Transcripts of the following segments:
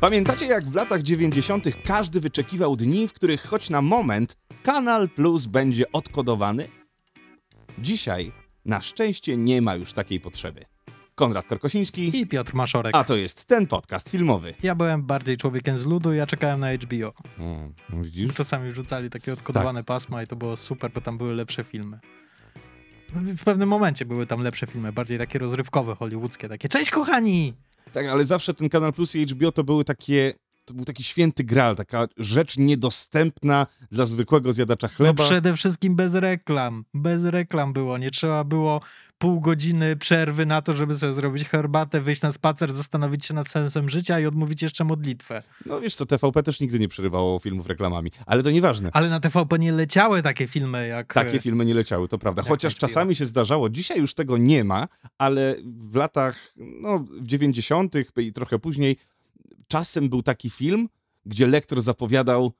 Pamiętacie jak w latach 90. każdy wyczekiwał dni, w których choć na moment Kanal Plus będzie odkodowany? Dzisiaj na szczęście nie ma już takiej potrzeby. Konrad Korkosiński, I Piotr Maszorek. a to jest ten podcast filmowy. Ja byłem bardziej człowiekiem z ludu, ja czekałem na HBO. O, widzisz? Czasami wrzucali takie odkodowane Tak. pasma i to było super, bo tam były lepsze filmy. W pewnym momencie były tam lepsze filmy, bardziej takie rozrywkowe, hollywoodzkie, takie cześć kochani! Tak, ale zawsze ten Kanal Plus i HBO to były takie... To był taki święty gral, taka rzecz niedostępna dla zwykłego zjadacza No chleba. przede wszystkim bez reklam. Bez reklam było. Nie trzeba było pół godziny przerwy na to, żeby sobie zrobić herbatę, wyjść na spacer, zastanowić się nad sensem życia i odmówić jeszcze modlitwę. No wiesz co, TVP też nigdy nie przerywało filmów reklamami, ale to nieważne. Ale na TVP nie leciały takie filmy jak... Takie filmy nie leciały, to prawda. Chociaż czasami się zdarzało, dzisiaj już tego nie ma, ale w latach, no w 90. i trochę później, czasem był taki film, gdzie lektor zapowiadał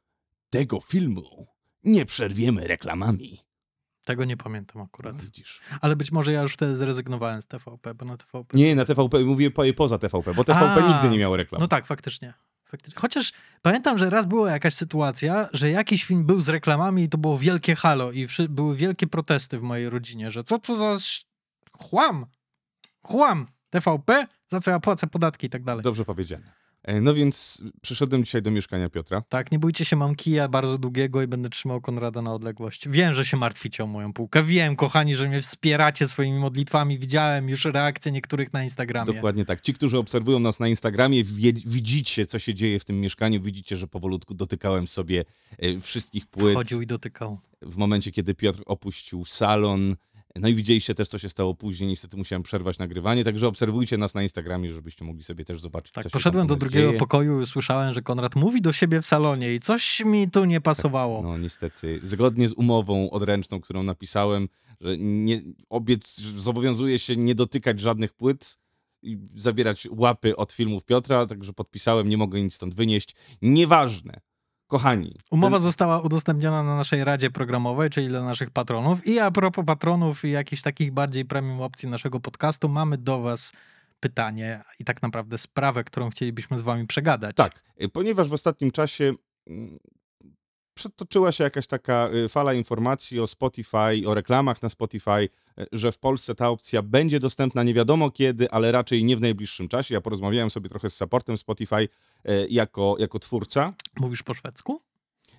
tego filmu nie przerwiemy reklamami. Tego nie pamiętam akurat. No, widzisz. Ale być może ja już wtedy zrezygnowałem z TVP, bo na TVP... Nie, na TVP, mówię po, poza TVP, bo TVP A, nigdy nie miało reklam. No tak, faktycznie. faktycznie. Chociaż pamiętam, że raz była jakaś sytuacja, że jakiś film był z reklamami i to było wielkie halo i były wielkie protesty w mojej rodzinie, że co to za chłam, chłam, TVP, za co ja płacę podatki i tak dalej. Dobrze powiedziane. E, No więc przyszedłem dzisiaj do mieszkania Piotra. Tak, nie bójcie się, mam kija bardzo długiego i będę trzymał Konrada na odległość. Wiem, że się martwicie o moją półkę. Wiem, kochani, że mnie wspieracie swoimi modlitwami. Widziałem już reakcje niektórych na Instagramie. Dokładnie tak. Ci, którzy obserwują nas na Instagramie, widzicie, co się dzieje w tym mieszkaniu. Widzicie, że powolutku dotykałem sobie e, wszystkich płyt. Chodził i dotykał. w momencie, kiedy Piotr opuścił salon. No i widzieliście też, co się stało później. Niestety musiałem przerwać nagrywanie, także obserwujcie nas na Instagramie, żebyście mogli sobie też zobaczyć, Tak, poszedłem do drugiego dzieje. pokoju i usłyszałem, że Konrad mówi do siebie w salonie i coś mi tu nie pasowało. No niestety, zgodnie z umową odręczną, którą napisałem, że nie, obiec, że zobowiązuję się nie dotykać żadnych płyt i zabierać łapy od filmów Piotra, także podpisałem, nie mogę nic stąd wynieść. Nieważne. Kochani. Umowa ten- została udostępniona na naszej radzie programowej, czyli dla naszych patronów. I a propos patronów i jakichś takich bardziej premium opcji naszego podcastu, mamy do was pytanie i tak naprawdę sprawę, którą chcielibyśmy z wami przegadać. Tak, y, ponieważ w ostatnim czasie mm, przetoczyła się jakaś taka y, fala informacji o Spotify, o reklamach na Spotify, y, że w Polsce ta opcja będzie dostępna nie wiadomo kiedy, ale raczej nie w najbliższym czasie. Ja porozmawiałem sobie trochę z supportem Spotify jako, jako twórca. Mówisz po szwedzku?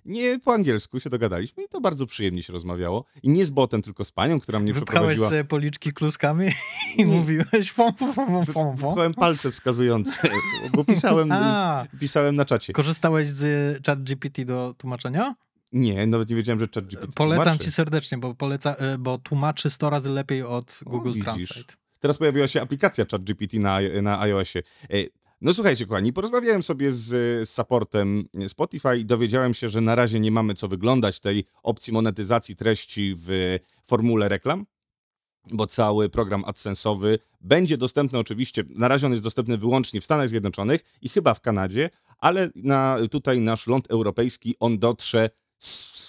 Nie po angielsku się dogadaliśmy i to bardzo przyjemnie się rozmawiało. I nie z botem, tylko z panią, która mnie Wypchałeś przeprowadziła. sobie policzki kluskami i mówiłeś fom, fom, fom, fom. Wypchałem palce wskazujące, bo pisałem, A, pisałem na czacie. korzystałeś z ChatGPT do tłumaczenia? Nie, nawet nie wiedziałem, że ChatGPT Polecam tłumaczy. ci serdecznie, bo, poleca, y, bo tłumaczy 100 razy lepiej od O, Google widzisz. Translate. Teraz pojawiła się aplikacja ChatGPT na, na iOSie. No słuchajcie, kochani, porozmawiałem sobie z, z supportem Spotify i dowiedziałem się, że na razie nie mamy co wyglądać tej opcji monetyzacji treści w formule reklam, bo cały program AdSense'owy będzie dostępny oczywiście, na razie on jest dostępny wyłącznie w Stanach Zjednoczonych i chyba w Kanadzie, ale na, tutaj nasz ląd europejski on dotrze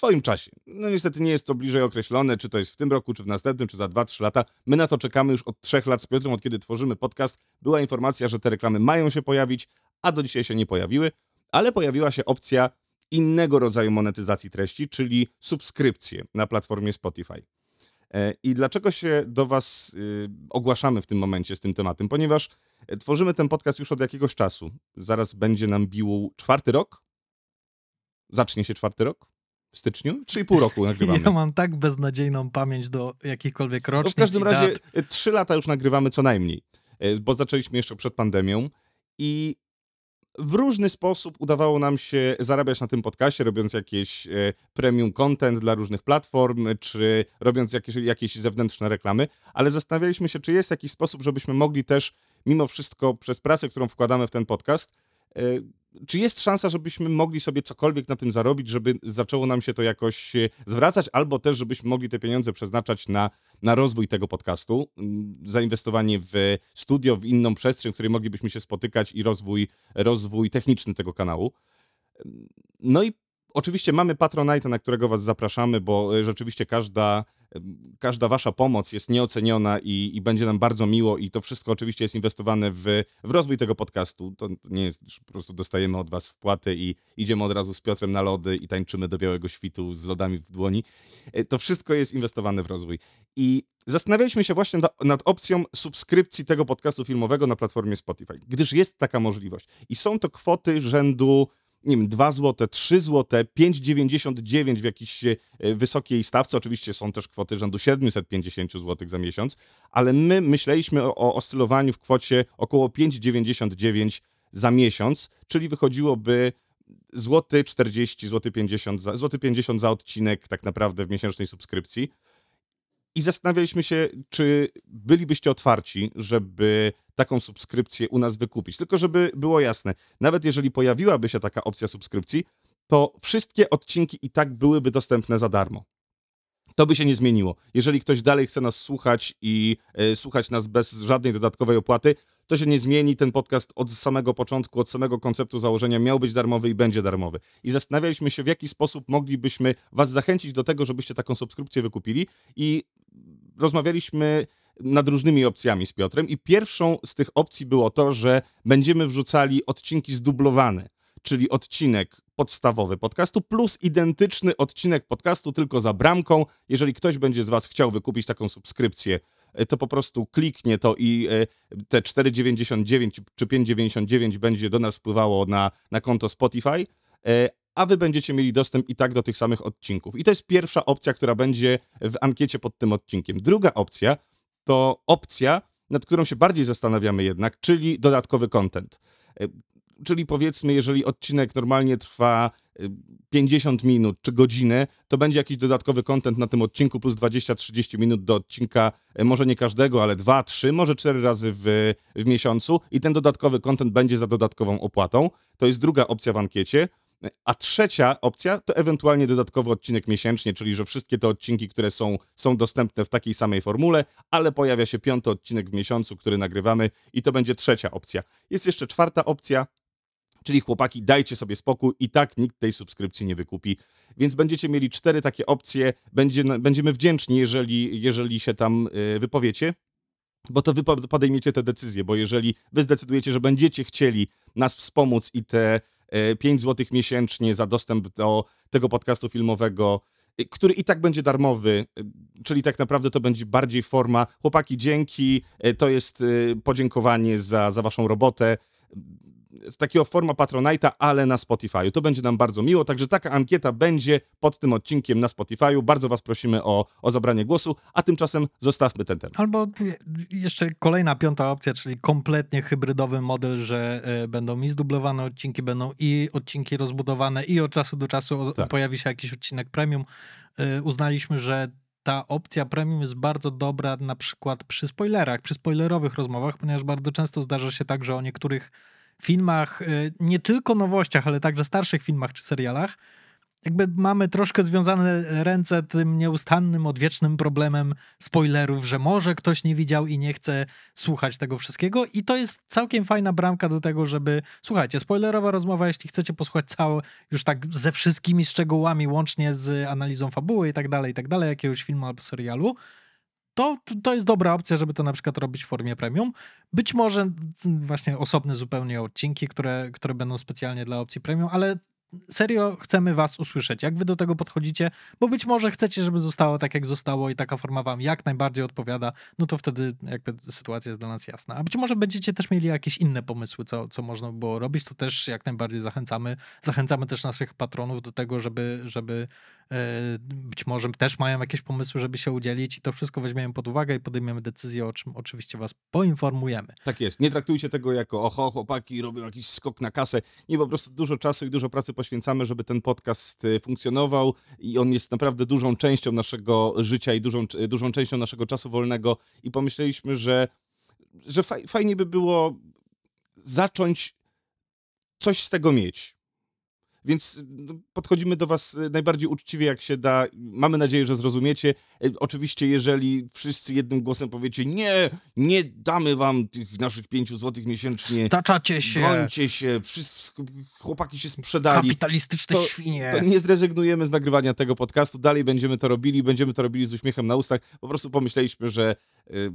swoim czasie. No niestety nie jest to bliżej określone, czy to jest w tym roku, czy w następnym, czy za 2-3 lata. My na to czekamy już od 3 lat z Piotrem, od kiedy tworzymy podcast. Była informacja, że te reklamy mają się pojawić, a do dzisiaj się nie pojawiły, ale pojawiła się opcja innego rodzaju monetyzacji treści, czyli subskrypcje na platformie Spotify. E, I dlaczego się do Was y, ogłaszamy w tym momencie z tym tematem? Ponieważ e, tworzymy ten podcast już od jakiegoś czasu. Zaraz będzie nam bił czwarty rok. Zacznie się czwarty rok w styczniu. Trzy i pół roku nagrywamy. Ja mam tak beznadziejną pamięć do jakichkolwiek No rocznic w każdym razie dat. e, trzy lata już nagrywamy co najmniej, e, bo zaczęliśmy jeszcze przed pandemią i w różny sposób udawało nam się zarabiać na tym podcaście, robiąc jakieś e, premium content dla różnych platform, czy robiąc jakieś, jakieś zewnętrzne reklamy, ale zastanawialiśmy się, czy jest jakiś sposób, żebyśmy mogli też, mimo wszystko, przez pracę, którą wkładamy w ten podcast, czy jest szansa, żebyśmy mogli sobie cokolwiek na tym zarobić, żeby zaczęło nam się to jakoś e, zwracać, albo też, żebyśmy mogli te pieniądze przeznaczać na, na rozwój tego podcastu, zainwestowanie w studio, w inną przestrzeń, w której moglibyśmy się spotykać i rozwój, rozwój techniczny tego kanału. No i oczywiście mamy Patronite, na którego was zapraszamy, bo e, rzeczywiście każda, każda wasza pomoc jest nieoceniona i, i będzie nam bardzo miło i to wszystko oczywiście jest inwestowane w, w rozwój tego podcastu. To nie jest, po prostu dostajemy od was wpłaty i idziemy od razu z Piotrem na lody i tańczymy do białego świtu z lodami w dłoni. E, to wszystko jest inwestowane w rozwój. I zastanawialiśmy się właśnie nad opcją subskrypcji tego podcastu filmowego na platformie Spotify, gdyż jest taka możliwość. I są to kwoty rzędu nie wiem, 2 zł, 3 zł, 5,99 w jakiejś e, wysokiej stawce. Oczywiście są też kwoty rzędu 750 zł za miesiąc, ale my myśleliśmy o, o oscylowaniu w kwocie około 5,99 za miesiąc, czyli wychodziłoby złoty 40, złoty 50 za, złoty 50 za odcinek tak naprawdę w miesięcznej subskrypcji. I zastanawialiśmy się, czy bylibyście otwarci, żeby taką subskrypcję u nas wykupić. Tylko żeby było jasne, nawet jeżeli pojawiłaby się taka opcja subskrypcji, to wszystkie odcinki i tak byłyby dostępne za darmo. To by się nie zmieniło. Jeżeli ktoś dalej chce nas słuchać i y, słuchać nas bez żadnej dodatkowej opłaty, to się nie zmieni. Ten podcast od samego początku, od samego konceptu założenia miał być darmowy i będzie darmowy. I zastanawialiśmy się, w jaki sposób moglibyśmy Was zachęcić do tego, żebyście taką subskrypcję wykupili. I rozmawialiśmy nad różnymi opcjami z Piotrem i pierwszą z tych opcji było to, że będziemy wrzucali odcinki zdublowane, czyli odcinek podstawowy podcastu plus identyczny odcinek podcastu tylko za bramką. Jeżeli ktoś będzie z was chciał wykupić taką subskrypcję, e, to po prostu kliknie to i e, te 4,99 czy 5,99 będzie do nas wpływało na, na konto Spotify, e, a wy będziecie mieli dostęp i tak do tych samych odcinków. I to jest pierwsza opcja, która będzie w ankiecie pod tym odcinkiem. Druga opcja to opcja, nad którą się bardziej zastanawiamy jednak, czyli dodatkowy content. E, czyli powiedzmy, jeżeli odcinek normalnie trwa 50 e, minut czy godzinę, to będzie jakiś dodatkowy content na tym odcinku plus 20-30 minut do odcinka, e, może nie każdego, ale 2, 3, może 4 razy w, w miesiącu i ten dodatkowy content będzie za dodatkową opłatą. To jest druga opcja w ankiecie. A trzecia opcja to ewentualnie dodatkowy odcinek miesięcznie, czyli że wszystkie te odcinki, które są, są dostępne w takiej samej formule, ale pojawia się piąty odcinek w miesiącu, który nagrywamy i to będzie trzecia opcja. Jest jeszcze czwarta opcja, czyli chłopaki, dajcie sobie spokój i tak nikt tej subskrypcji nie wykupi. Więc będziecie mieli cztery takie opcje. Będzie, będziemy wdzięczni, jeżeli, jeżeli się tam yy, wypowiecie bo to wy podejmiecie te decyzje, bo jeżeli wy zdecydujecie, że będziecie chcieli nas wspomóc i te 5 zł miesięcznie za dostęp do tego podcastu filmowego, y, który i tak będzie darmowy, y, czyli tak naprawdę to będzie bardziej forma. Chłopaki, dzięki, to jest podziękowanie za, za waszą robotę takiego forma Patronite'a, ale na Spotify'u. To będzie nam bardzo miło, także taka ankieta będzie pod tym odcinkiem na Spotify'u. Bardzo was prosimy o, o zabranie głosu, a tymczasem zostawmy ten temat. Albo jeszcze kolejna, piąta opcja, czyli kompletnie hybrydowy model, że y, będą i zdublowane odcinki, będą i odcinki rozbudowane i od czasu do czasu tak. pojawi się jakiś odcinek premium. Y, uznaliśmy, że ta opcja premium jest bardzo dobra na przykład przy spoilerach, przy spoilerowych rozmowach, ponieważ bardzo często zdarza się tak, że o niektórych filmach, y, nie tylko nowościach, ale także starszych filmach czy serialach, jakby mamy troszkę związane ręce tym nieustannym, odwiecznym problemem spoilerów, że może ktoś nie widział i nie chce słuchać tego wszystkiego. I to jest całkiem fajna bramka do tego, żeby, słuchajcie, spoilerowa rozmowa, jeśli chcecie posłuchać całe, już tak ze wszystkimi szczegółami, łącznie z analizą fabuły i tak dalej, i tak dalej, jakiegoś filmu albo serialu, to, to jest dobra opcja, żeby to na przykład robić w formie premium. Być może właśnie osobne zupełnie odcinki, które, które będą specjalnie dla opcji premium, ale serio chcemy was usłyszeć, jak wy do tego podchodzicie, bo być może chcecie, żeby zostało tak, jak zostało i taka forma wam jak najbardziej odpowiada, no to wtedy jakby sytuacja jest dla nas jasna. A być może będziecie też mieli jakieś inne pomysły, co, co można by było robić, to też jak najbardziej zachęcamy. Zachęcamy też naszych patronów do tego, żeby, żeby być może też mają jakieś pomysły, żeby się udzielić i to wszystko weźmiemy pod uwagę i podejmiemy decyzję, o czym oczywiście was poinformujemy. Tak jest. Nie traktujcie tego jako oho, chłopaki robią jakiś skok na kasę. Nie, po prostu dużo czasu i dużo pracy poświęcamy, żeby ten podcast e, funkcjonował i on jest naprawdę dużą częścią naszego życia i dużą, dużą częścią naszego czasu wolnego i pomyśleliśmy, że, że fajnie by było zacząć coś z tego mieć więc no, podchodzimy do was e, najbardziej uczciwie, jak się da. Mamy nadzieję, że zrozumiecie. E, Oczywiście, jeżeli wszyscy jednym głosem powiecie, nie, nie damy wam tych naszych 5 złotych miesięcznie, Staczacie się, gońcie się, wszyscy chłopaki się sprzedali, kapitalistyczne to- świnie. to nie zrezygnujemy z nagrywania tego podcastu, dalej będziemy to robili, będziemy to robili z uśmiechem na ustach. Po prostu pomyśleliśmy, że, y,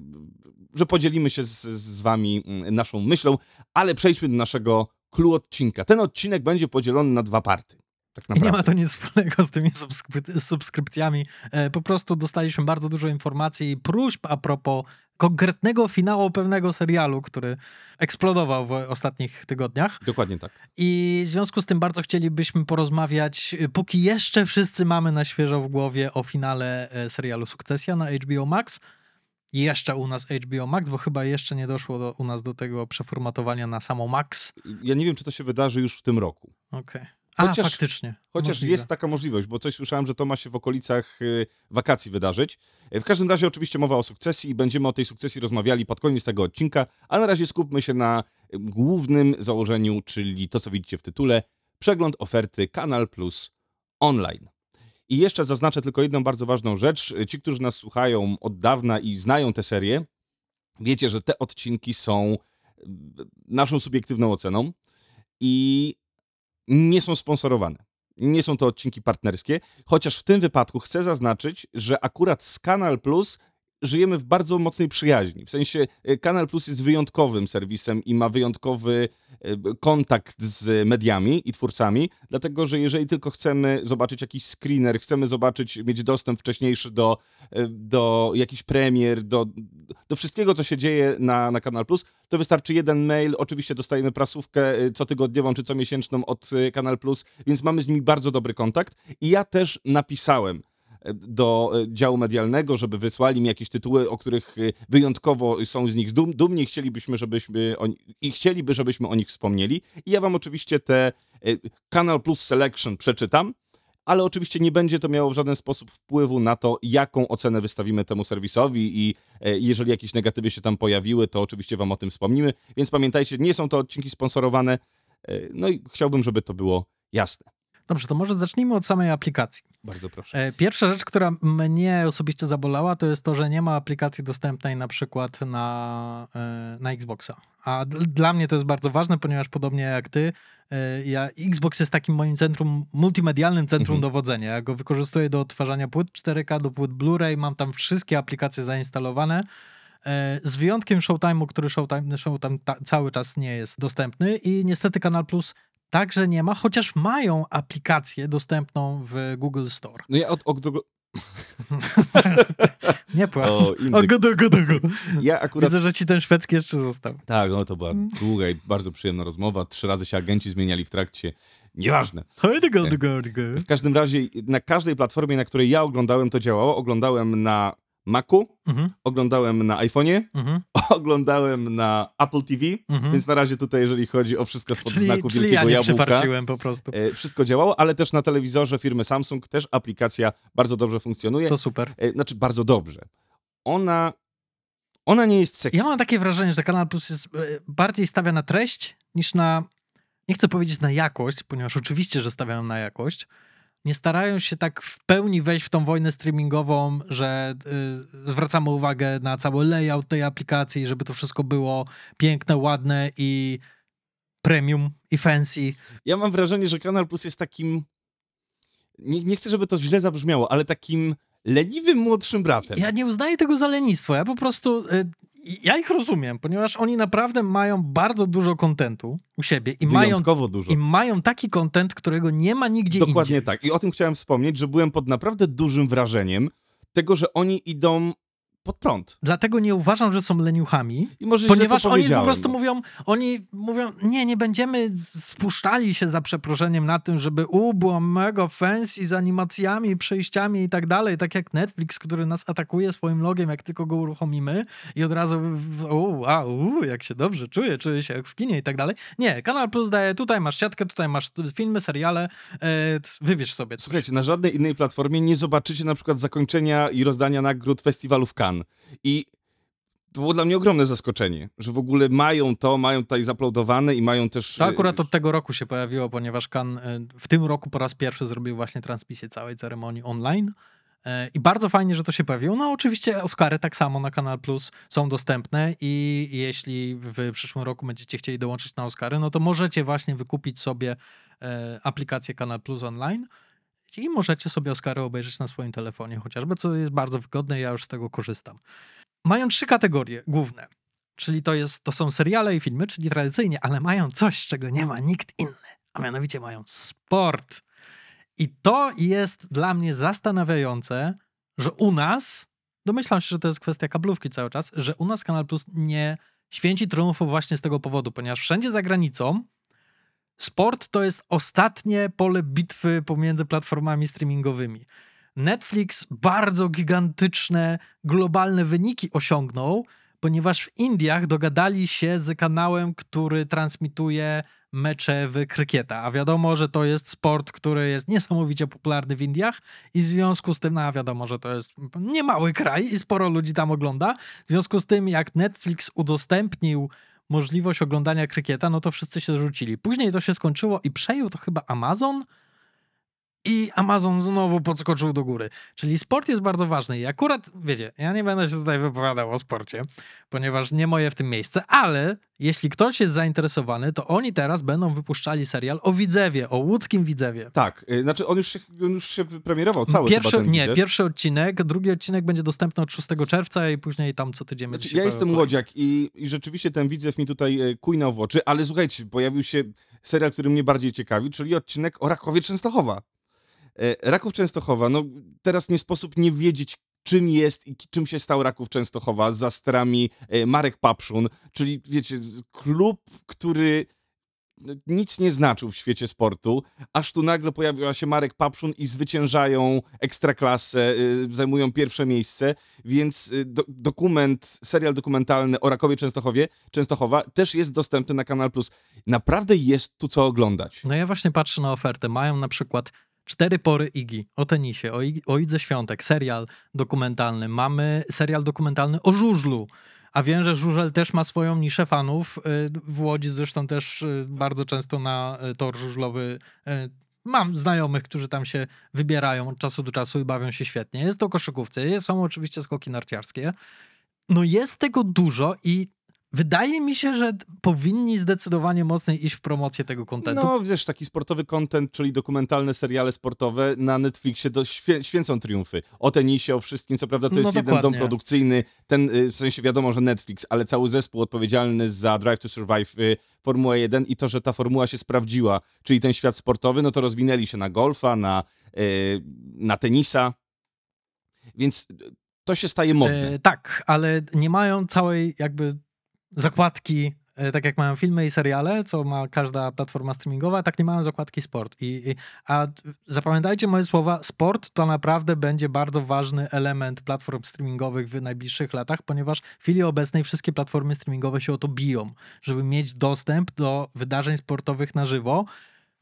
że podzielimy się z, z wami mm, naszą myślą, ale przejdźmy do naszego clue odcinka. Ten odcinek będzie podzielony na dwa party. Tak I nie ma to nic wspólnego z tymi subskryp- subskrypcjami. E, Po prostu dostaliśmy bardzo dużo informacji i próśb a propos konkretnego finału pewnego serialu, który eksplodował w ostatnich tygodniach. Dokładnie tak. I w związku z tym bardzo chcielibyśmy porozmawiać, y, póki jeszcze wszyscy mamy na świeżo w głowie o finale e, serialu Sukcesja na HBO Max. Jeszcze u nas HBO Max, bo chyba jeszcze nie doszło do, u nas do tego przeformatowania na samo Max. Ja nie wiem, czy to się wydarzy już w tym roku. Okej. A, Chociaż- faktycznie. Chociaż możliwe. jest taka możliwość, bo coś słyszałem, że to ma się w okolicach y, wakacji wydarzyć. Y, W każdym razie oczywiście mowa o sukcesji i będziemy o tej sukcesji rozmawiali pod koniec tego odcinka, a na razie skupmy się na y, głównym założeniu, czyli to, co widzicie w tytule, przegląd oferty Kanal Plus online. I jeszcze zaznaczę tylko jedną bardzo ważną rzecz. Ci, którzy nas słuchają od dawna i znają tę serię, wiecie, że te odcinki są y, naszą subiektywną oceną i nie są sponsorowane. Nie są to odcinki partnerskie, chociaż w tym wypadku chcę zaznaczyć, że akurat z Kanal Plus żyjemy w bardzo mocnej przyjaźni. W sensie e, Kanal Plus jest wyjątkowym serwisem i ma wyjątkowy e, kontakt z mediami i twórcami, dlatego że jeżeli tylko chcemy zobaczyć jakiś screener, chcemy zobaczyć, mieć dostęp wcześniejszy do, e, do jakichś premier, do, do wszystkiego, co się dzieje na, na Kanal Plus, to wystarczy jeden mail. Oczywiście dostajemy prasówkę cotygodniową czy comiesięczną od Kanal Plus, więc mamy z nimi bardzo dobry kontakt. I ja też napisałem do y, działu medialnego, żeby wysłali mi jakieś tytuły, o których y, wyjątkowo są z nich dum, dumni, chcielibyśmy, żebyśmy i chcieliby, żebyśmy o nich wspomnieli. I ja wam oczywiście te y, Kanal Plus Selection przeczytam, ale oczywiście nie będzie to miało w żaden sposób wpływu na to, jaką ocenę wystawimy temu serwisowi i e, jeżeli jakieś negatywy się tam pojawiły, to oczywiście wam o tym wspomnimy. Więc pamiętajcie, nie są to odcinki sponsorowane. E, No i chciałbym, żeby to było jasne. Dobrze, to może zacznijmy od samej aplikacji. Bardzo proszę. E, Pierwsza rzecz, która mnie osobiście zabolała, to jest to, że nie ma aplikacji dostępnej na przykład na, e, na Xboxa. A dla mnie to jest bardzo ważne, ponieważ podobnie jak ty, e, ja, Xbox jest takim moim centrum, multimedialnym centrum Mhm. dowodzenia. Ja go wykorzystuję do odtwarzania płyt 4K, do płyt Blu-ray, mam tam wszystkie aplikacje zainstalowane. Z wyjątkiem Showtime'u, który Showtime, Showtime ta, cały czas nie jest dostępny i niestety Kanal Plus także nie ma, chociaż mają aplikację dostępną w Google Store. No ja od, od, od, Nie płacz. O, O, godo, godo, godo. ja akurat... Widzę, że ci ten szwedzki jeszcze został. Tak, no to była długa i bardzo przyjemna rozmowa. Trzy razy się agenci zmieniali w trakcie. Nieważne. Godo, W każdym razie na każdej platformie, na której ja oglądałem, to działało. Oglądałem na Macu, Mhm, oglądałem na iPhone'ie, mhm, oglądałem na Apple TV, mhm. więc na razie tutaj, jeżeli chodzi o wszystko spod Czyli, znaku czyli ja wielkiego nie jabłka, po prostu. e, wszystko działało, ale też na telewizorze firmy Samsung też aplikacja bardzo dobrze funkcjonuje. To super. E, Znaczy bardzo dobrze. Ona, ona nie jest sexy. Ja mam takie wrażenie, że Kanal Plus jest, e, bardziej stawia na treść niż na, nie chcę powiedzieć na jakość, ponieważ oczywiście, że stawiają na jakość. Nie starają się tak w pełni wejść w tą wojnę streamingową, że y, zwracamy uwagę na cały layout tej aplikacji, żeby to wszystko było piękne, ładne i premium i fancy. Ja mam wrażenie, że Kanal Plus jest takim. Nie, nie chcę, żeby to źle zabrzmiało, ale takim leniwym młodszym bratem. Ja nie uznaję tego za lenistwo. Ja po prostu. y, Ja ich rozumiem, ponieważ oni naprawdę mają bardzo dużo kontentu u siebie i mają, Wyjątkowo dużo. i mają taki kontent, którego nie ma nigdzie Dokładnie indziej. tak. I o tym chciałem wspomnieć, że byłem pod naprawdę dużym wrażeniem tego, że oni idą pod prąd. Dlatego nie uważam, że są leniuchami, I może ponieważ oni po prostu mówią, oni mówią, nie, nie będziemy spuszczali się za przeproszeniem na tym, żeby u, mega fancy z animacjami, przejściami i tak dalej, tak jak Netflix, który nas atakuje swoim logiem, jak tylko go uruchomimy i od razu, u, a, u, jak się dobrze czuję, czuję się jak w kinie i tak dalej. Nie, Kanal Plus daje, tutaj masz siatkę, tutaj masz filmy, seriale, e, wybierz sobie. coś. Słuchajcie, na żadnej innej platformie nie zobaczycie na przykład zakończenia i rozdania nagród festiwalu w Cannes. I to było dla mnie ogromne zaskoczenie, że w ogóle mają to, mają tutaj zaplodowane i mają też... To akurat od tego roku się pojawiło, ponieważ Kan w tym roku po raz pierwszy zrobił właśnie transmisję całej ceremonii online. E, I bardzo fajnie, że to się pojawiło. No oczywiście Oscary tak samo na Kanal Plus są dostępne i jeśli w przyszłym roku będziecie chcieli dołączyć na Oscary, no to możecie właśnie wykupić sobie e, aplikację Kanal Plus online i możecie sobie Oscary obejrzeć na swoim telefonie chociażby, co jest bardzo wygodne, ja już z tego korzystam. Mają trzy kategorie główne, czyli to, jest, to są seriale i filmy, czyli tradycyjnie, ale mają coś, czego nie ma nikt inny, a mianowicie mają sport. I to jest dla mnie zastanawiające, że u nas, domyślam się, że to jest kwestia kablówki cały czas, że u nas Kanal Plus nie święci triumfu właśnie z tego powodu, ponieważ wszędzie za granicą sport to jest ostatnie pole bitwy pomiędzy platformami streamingowymi. Netflix bardzo gigantyczne, globalne wyniki osiągnął, ponieważ w Indiach dogadali się z kanałem, który transmituje mecze w krykieta. A wiadomo, że to jest sport, który jest niesamowicie popularny w Indiach i w związku z tym, no a wiadomo, że to jest niemały kraj i sporo ludzi tam ogląda. W związku z tym, jak Netflix udostępnił możliwość oglądania krykieta, no to wszyscy się rzucili. Później to się skończyło i przejął to chyba Amazon, i Amazon znowu podskoczył do góry. Czyli sport jest bardzo ważny i akurat, wiecie, ja nie będę się tutaj wypowiadał o sporcie, ponieważ nie moje w tym miejsce, ale jeśli ktoś jest zainteresowany, to oni teraz będą wypuszczali serial o Widzewie, o łódzkim Widzewie. Tak, y, znaczy on już się, on już się premierował cały pierwszy, Nie, Widzew. pierwszy odcinek, drugi odcinek będzie dostępny od 6 czerwca i później tam co tydzień Znaczy, ja jestem pojawiał łodziak i, i rzeczywiście ten widzew mi tutaj e, kujnął w oczy, ale słuchajcie, pojawił się serial, który mnie bardziej ciekawi, czyli odcinek o Rakowie Częstochowa. E, Raków Częstochowa, no teraz nie sposób nie wiedzieć, czym jest i czym się stał Raków Częstochowa za strami e, Marek Papszun, czyli wiecie, klub, który no, nic nie znaczył w świecie sportu, aż tu nagle pojawiła się Marek Papszun i zwyciężają ekstraklasę, y, zajmują pierwsze miejsce, więc do, dokument, serial dokumentalny o Rakowie Częstochowie, Częstochowa też jest dostępny na Kanal Plus. Naprawdę jest tu co oglądać. No ja właśnie patrzę na ofertę. Mają na przykład cztery pory Igi o tenisie, o, o Idze Świątek, serial dokumentalny. Mamy serial dokumentalny o żużlu. A wiem, że żużel też ma swoją niszę fanów. Y, W Łodzi zresztą też y, bardzo często na y, tor żużlowy mam znajomych, którzy tam się wybierają od czasu do czasu i bawią się świetnie. Jest to koszykówce, są oczywiście skoki narciarskie. No jest tego dużo i wydaje mi się, że powinni zdecydowanie mocniej iść w promocję tego kontentu. No wiesz, taki sportowy content, czyli dokumentalne seriale sportowe na Netflixie to świę, święcą triumfy. O tenisie, o wszystkim, co prawda to No jest jeden dom produkcyjny, ten, y, w sensie wiadomo, że Netflix, ale cały zespół odpowiedzialny za Drive to Survive y, Formuła 1 i to, że ta formuła się sprawdziła, czyli ten świat sportowy, no to rozwinęli się na golfa, na, y, na tenisa, więc y, to się staje modne. E, tak, ale nie mają całej jakby zakładki, e, tak jak mają filmy i seriale, co ma każda platforma streamingowa, tak nie mają zakładki sport. I, i, a zapamiętajcie moje słowa, sport to naprawdę będzie bardzo ważny element platform streamingowych w najbliższych latach, ponieważ w chwili obecnej wszystkie platformy streamingowe się o to biją, żeby mieć dostęp do wydarzeń sportowych na żywo.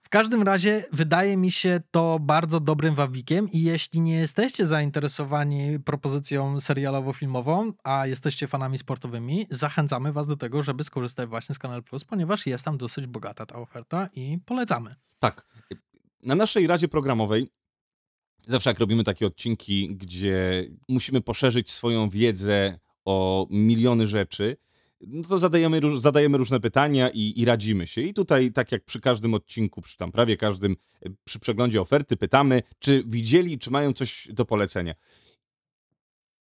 W każdym razie wydaje mi się to bardzo dobrym wabikiem i jeśli nie jesteście zainteresowani propozycją serialowo-filmową, a jesteście fanami sportowymi, zachęcamy was do tego, żeby skorzystać właśnie z Kanal Plus, ponieważ jest tam dosyć bogata ta oferta i polecamy. Tak. Na naszej radzie programowej zawsze jak robimy takie odcinki, gdzie musimy poszerzyć swoją wiedzę o miliony rzeczy, no to zadajemy, zadajemy różne pytania i, i radzimy się. I tutaj, tak jak przy każdym odcinku, przy tam prawie każdym, e, przy przeglądzie oferty, pytamy, czy widzieli, czy mają coś do polecenia.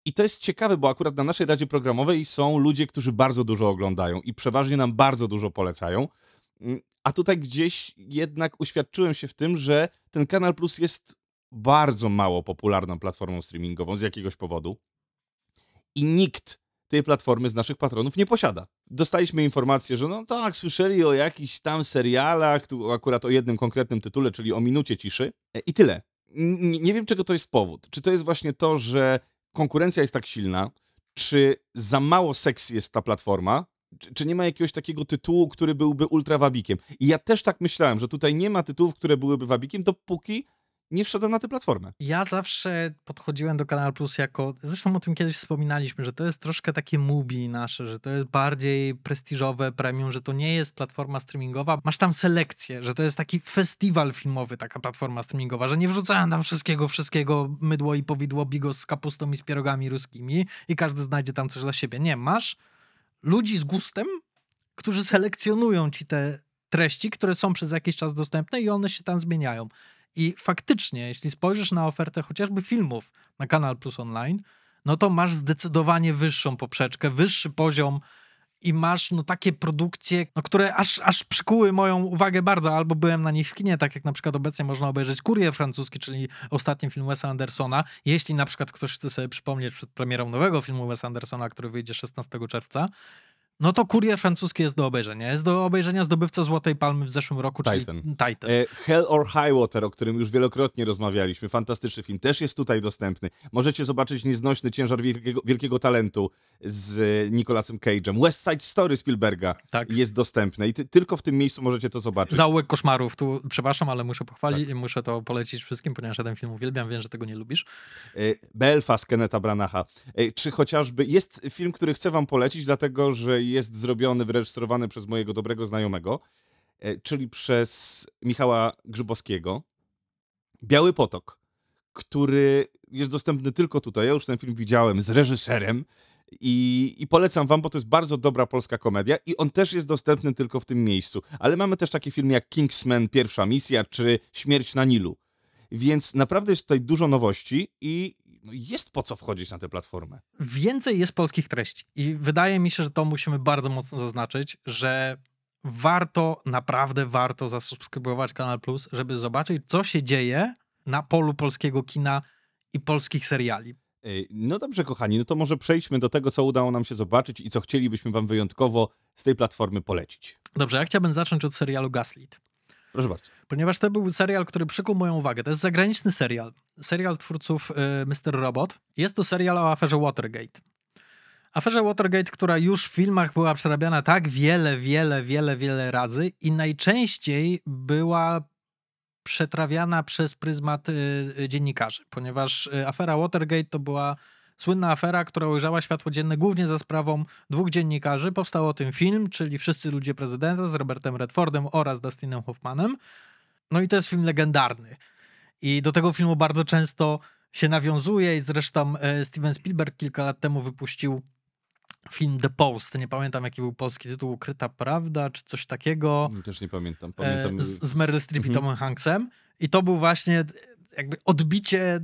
I to jest ciekawe, bo akurat na naszej radzie programowej są ludzie, którzy bardzo dużo oglądają i przeważnie nam bardzo dużo polecają. Mm, A tutaj gdzieś jednak uświadczyłem się w tym, że ten Kanal Plus jest bardzo mało popularną platformą streamingową z jakiegoś powodu. I nikt tej platformy z naszych patronów nie posiada. Dostaliśmy informację, że no tak, słyszeli o jakichś tam serialach, tu akurat o jednym konkretnym tytule, czyli o minucie ciszy e, i tyle. N- nie wiem, czego to jest powód. Czy to jest właśnie to, że konkurencja jest tak silna, czy za mało seks jest ta platforma, czy, czy nie ma jakiegoś takiego tytułu, który byłby ultra wabikiem. I ja też tak myślałem, że tutaj nie ma tytułów, które byłyby wabikiem, dopóki nie wszedłem na tę platformę. Ja zawsze podchodziłem do Kanal Plus jako, zresztą o tym kiedyś wspominaliśmy, że to jest troszkę takie mubi nasze, że to jest bardziej prestiżowe premium, że to nie jest platforma streamingowa. Masz tam selekcję, że to jest taki festiwal filmowy, taka platforma streamingowa, że nie wrzucają tam wszystkiego, wszystkiego, mydło i powidło, bigos z kapustą i z pierogami ruskimi i każdy znajdzie tam coś dla siebie. Nie, masz ludzi z gustem, którzy selekcjonują ci te treści, które są przez jakiś czas dostępne i one się tam zmieniają. I faktycznie, jeśli spojrzysz na ofertę chociażby filmów na Kanal Plus Online, no to masz zdecydowanie wyższą poprzeczkę, wyższy poziom i masz no takie produkcje, no, które aż, aż przykuły moją uwagę bardzo, albo byłem na nich w kinie, tak jak na przykład obecnie można obejrzeć Kurier francuski, czyli ostatni film Wesa Andersona. Jeśli na przykład ktoś chce sobie przypomnieć przed premierą nowego filmu Wesa Andersona, który wyjdzie 16 czerwca, no to Kurier francuski jest do obejrzenia. Jest do obejrzenia zdobywca Złotej Palmy w zeszłym roku, czyli Titan. Titan. E, Hell or High Water, o którym już wielokrotnie rozmawialiśmy, fantastyczny film, też jest tutaj dostępny. Możecie zobaczyć nieznośny ciężar wielkiego, wielkiego talentu z e, Nicolasem Cage'em. West Side Story Spielberga Tak. jest dostępne i ty, tylko w tym miejscu możecie to zobaczyć. Zaułek koszmarów. Tu przepraszam, ale muszę pochwalić i muszę to polecić wszystkim, ponieważ ja ten film uwielbiam. Wiem, że tego nie lubisz. E, Belfast Kenneta Branacha. Czy chociażby jest film, który chcę wam polecić, dlatego że jest zrobiony, wyreżyserowany przez mojego dobrego znajomego, e, czyli przez Michała Grzybowskiego. Biały Potok, który jest dostępny tylko tutaj. Ja już ten film widziałem z reżyserem i, i polecam wam, bo to jest bardzo dobra polska komedia i on też jest dostępny tylko w tym miejscu. Ale mamy też takie filmy jak Kingsman Pierwsza Misja czy Śmierć na Nilu. Więc naprawdę jest tutaj dużo nowości i no, jest po co wchodzić na tę platformę. Więcej jest polskich treści i wydaje mi się, że to musimy bardzo mocno zaznaczyć, że warto, naprawdę warto zasubskrybować Kanal Plus, żeby zobaczyć, co się dzieje na polu polskiego kina i polskich seriali. No dobrze, kochani, no to może przejdźmy do tego, co udało nam się zobaczyć i co chcielibyśmy wam wyjątkowo z tej platformy polecić. Dobrze, ja chciałbym zacząć od serialu Gaslit. Proszę bardzo. Ponieważ to był serial, który przykuł moją uwagę. To jest zagraniczny serial. Serial twórców y, Mr. Robot. Jest to serial o aferze Watergate. Aferze Watergate, która już w filmach była przerabiana tak wiele, wiele, wiele, wiele razy i najczęściej była przetrawiana przez pryzmat y, dziennikarzy, ponieważ y, afera Watergate to była słynna afera, która ujrzała światło dzienne głównie za sprawą dwóch dziennikarzy. Powstał o tym film, czyli Wszyscy ludzie prezydenta z Robertem Redfordem oraz Dustinem Hoffmanem. No i to jest film legendarny. I do tego filmu bardzo często się nawiązuje i zresztą e, Steven Spielberg kilka lat temu wypuścił film The Post. Nie pamiętam jaki był polski tytuł, Ukryta Prawda czy coś takiego. Też nie pamiętam. E, Pamiętam. z, z Meryl Streep i Mhm. Tomem Hanksem. I to był właśnie jakby odbicie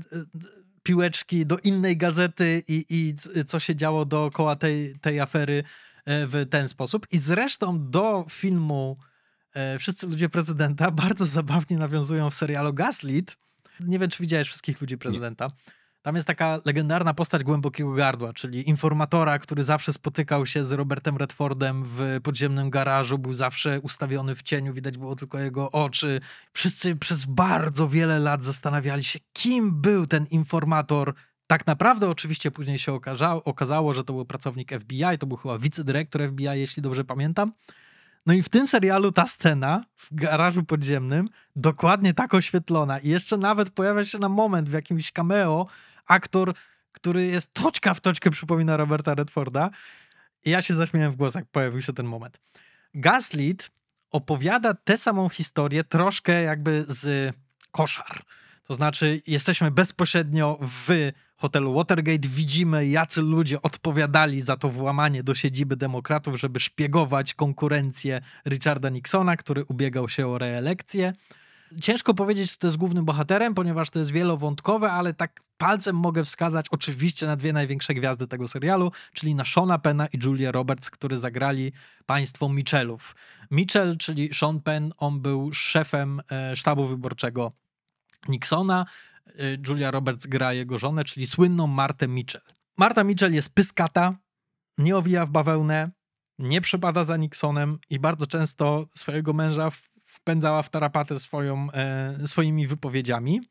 piłeczki do innej gazety i, i co się działo dookoła tej, tej afery e, w ten sposób. I zresztą do filmu e, Wszyscy ludzie prezydenta bardzo zabawnie nawiązują w serialu Gaslit. Nie wiem, czy widziałeś wszystkich ludzi prezydenta. Tam jest taka legendarna postać głębokiego gardła, czyli informatora, który zawsze spotykał się z Robertem Redfordem w podziemnym garażu, był zawsze ustawiony w cieniu, widać było tylko jego oczy. Wszyscy przez bardzo wiele lat zastanawiali się, kim był ten informator. Tak naprawdę, oczywiście, później się okazało, okazało, że to był pracownik FBI, to był chyba wicedyrektor FBI, jeśli dobrze pamiętam. No i w tym serialu ta scena w garażu podziemnym dokładnie tak oświetlona i jeszcze nawet pojawia się na moment w jakimś cameo aktor, który jest toczka w toczkę przypomina Roberta Redforda. I ja się zaśmiałem w głos, jak pojawił się ten moment. Gaslit opowiada tę samą historię troszkę jakby z koszar. To znaczy, jesteśmy bezpośrednio w hotelu Watergate, widzimy, jacy ludzie odpowiadali za to włamanie do siedziby demokratów, żeby szpiegować konkurencję Richarda Nixona, który ubiegał się o reelekcję. Ciężko powiedzieć, kto jest głównym bohaterem, ponieważ to jest wielowątkowe, ale tak palcem mogę wskazać oczywiście na dwie największe gwiazdy tego serialu, czyli na Shona Penna i Julia Roberts, którzy zagrali państwo Mitchellów. Mitchell, czyli Sean Penn, on był szefem e, sztabu wyborczego Nixona. E, Julia Roberts gra jego żonę, czyli słynną Martę Mitchell. Marta Mitchell jest pyskata, nie owija w bawełnę, nie przepada za Nixonem i bardzo często swojego męża wpędzała w tarapatę swoją, e, swoimi wypowiedziami.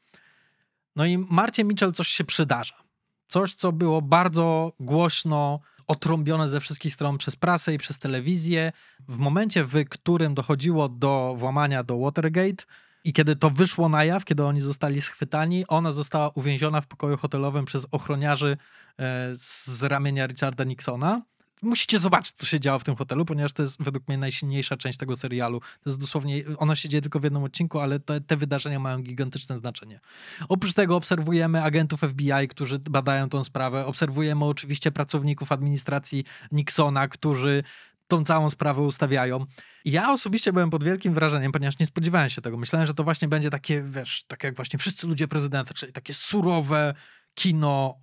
No i Marcie Mitchell coś się przydarza. Coś, co było bardzo głośno otrąbione ze wszystkich stron przez prasę i przez telewizję. W momencie, w którym dochodziło do włamania do Watergate, I kiedy to wyszło na jaw, kiedy oni zostali schwytani, ona została uwięziona w pokoju hotelowym przez ochroniarzy e, z ramienia Richarda Nixona. Musicie zobaczyć, co się działo w tym hotelu, ponieważ to jest według mnie najsilniejsza część tego serialu. To jest dosłownie, ona się dzieje tylko w jednym odcinku, ale te, te wydarzenia mają gigantyczne znaczenie. Oprócz tego obserwujemy agentów FBI, którzy badają tą sprawę. Obserwujemy oczywiście pracowników administracji Nixona, którzy tą całą sprawę ustawiają. Ja osobiście byłem pod wielkim wrażeniem, ponieważ nie spodziewałem się tego. Myślałem, że to właśnie będzie takie, wiesz, tak jak właśnie wszyscy ludzie prezydenta, czyli takie surowe kino,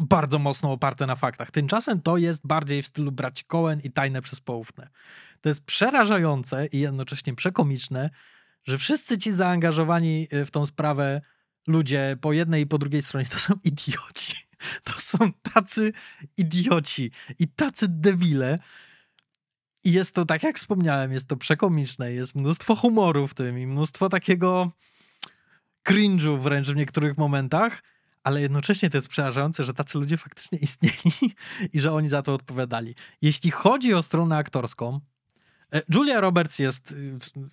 bardzo mocno oparte na faktach. Tymczasem to jest bardziej w stylu braci Cohen i tajne przez poufne. To jest przerażające i jednocześnie przekomiczne, że wszyscy ci zaangażowani w tą sprawę ludzie po jednej i po drugiej stronie to są idioci. To są tacy idioci i tacy debile, i jest to, tak jak wspomniałem, jest to przekomiczne, jest mnóstwo humoru w tym i mnóstwo takiego cringe'u wręcz w niektórych momentach, ale jednocześnie to jest przerażające, że tacy ludzie faktycznie istnieli i że oni za to odpowiadali. Jeśli chodzi o stronę aktorską, e, Julia Roberts jest,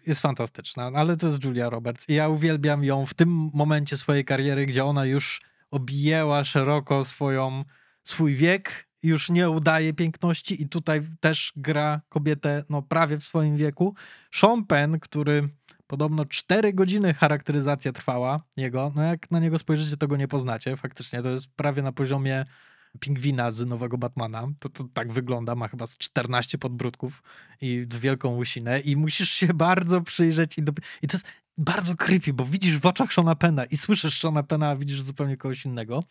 jest fantastyczna, ale to jest Julia Roberts i ja uwielbiam ją w tym momencie swojej kariery, gdzie ona już objęła szeroko swoją, swój wiek, już nie udaje piękności i tutaj też gra kobietę no, prawie w swoim wieku. Sean Penn, który podobno 4 godziny charakteryzacja trwała jego, no jak na niego spojrzycie, to go nie poznacie. Faktycznie to jest prawie na poziomie pingwina z nowego Batmana. To, to tak wygląda, ma chyba 14 podbródków i wielką łysinę i musisz się bardzo przyjrzeć i, do... i to jest bardzo creepy, bo widzisz w oczach Shona Pena i słyszysz Shona Pena, a widzisz zupełnie kogoś innego.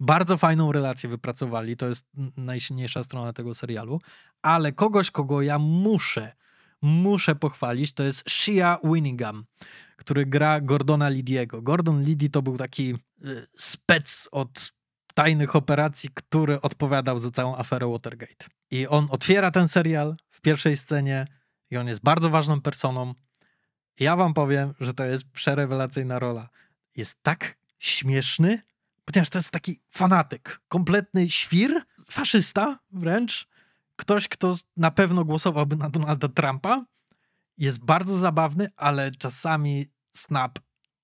Bardzo fajną relację wypracowali, to jest najsilniejsza strona tego serialu, ale kogoś, kogo ja muszę, muszę pochwalić, to jest Shia Winningham, który gra Gordona Lidiego. Gordon Liddy to był taki y, spec od tajnych operacji, który odpowiadał za całą aferę Watergate. I on otwiera ten serial w pierwszej scenie i on jest bardzo ważną personą. Ja wam powiem, że to jest przerewelacyjna rola. Jest tak śmieszny, ponieważ to jest taki fanatyk, kompletny świr, faszysta wręcz, ktoś, kto na pewno głosowałby na Donalda Trumpa. Jest bardzo zabawny, ale czasami snap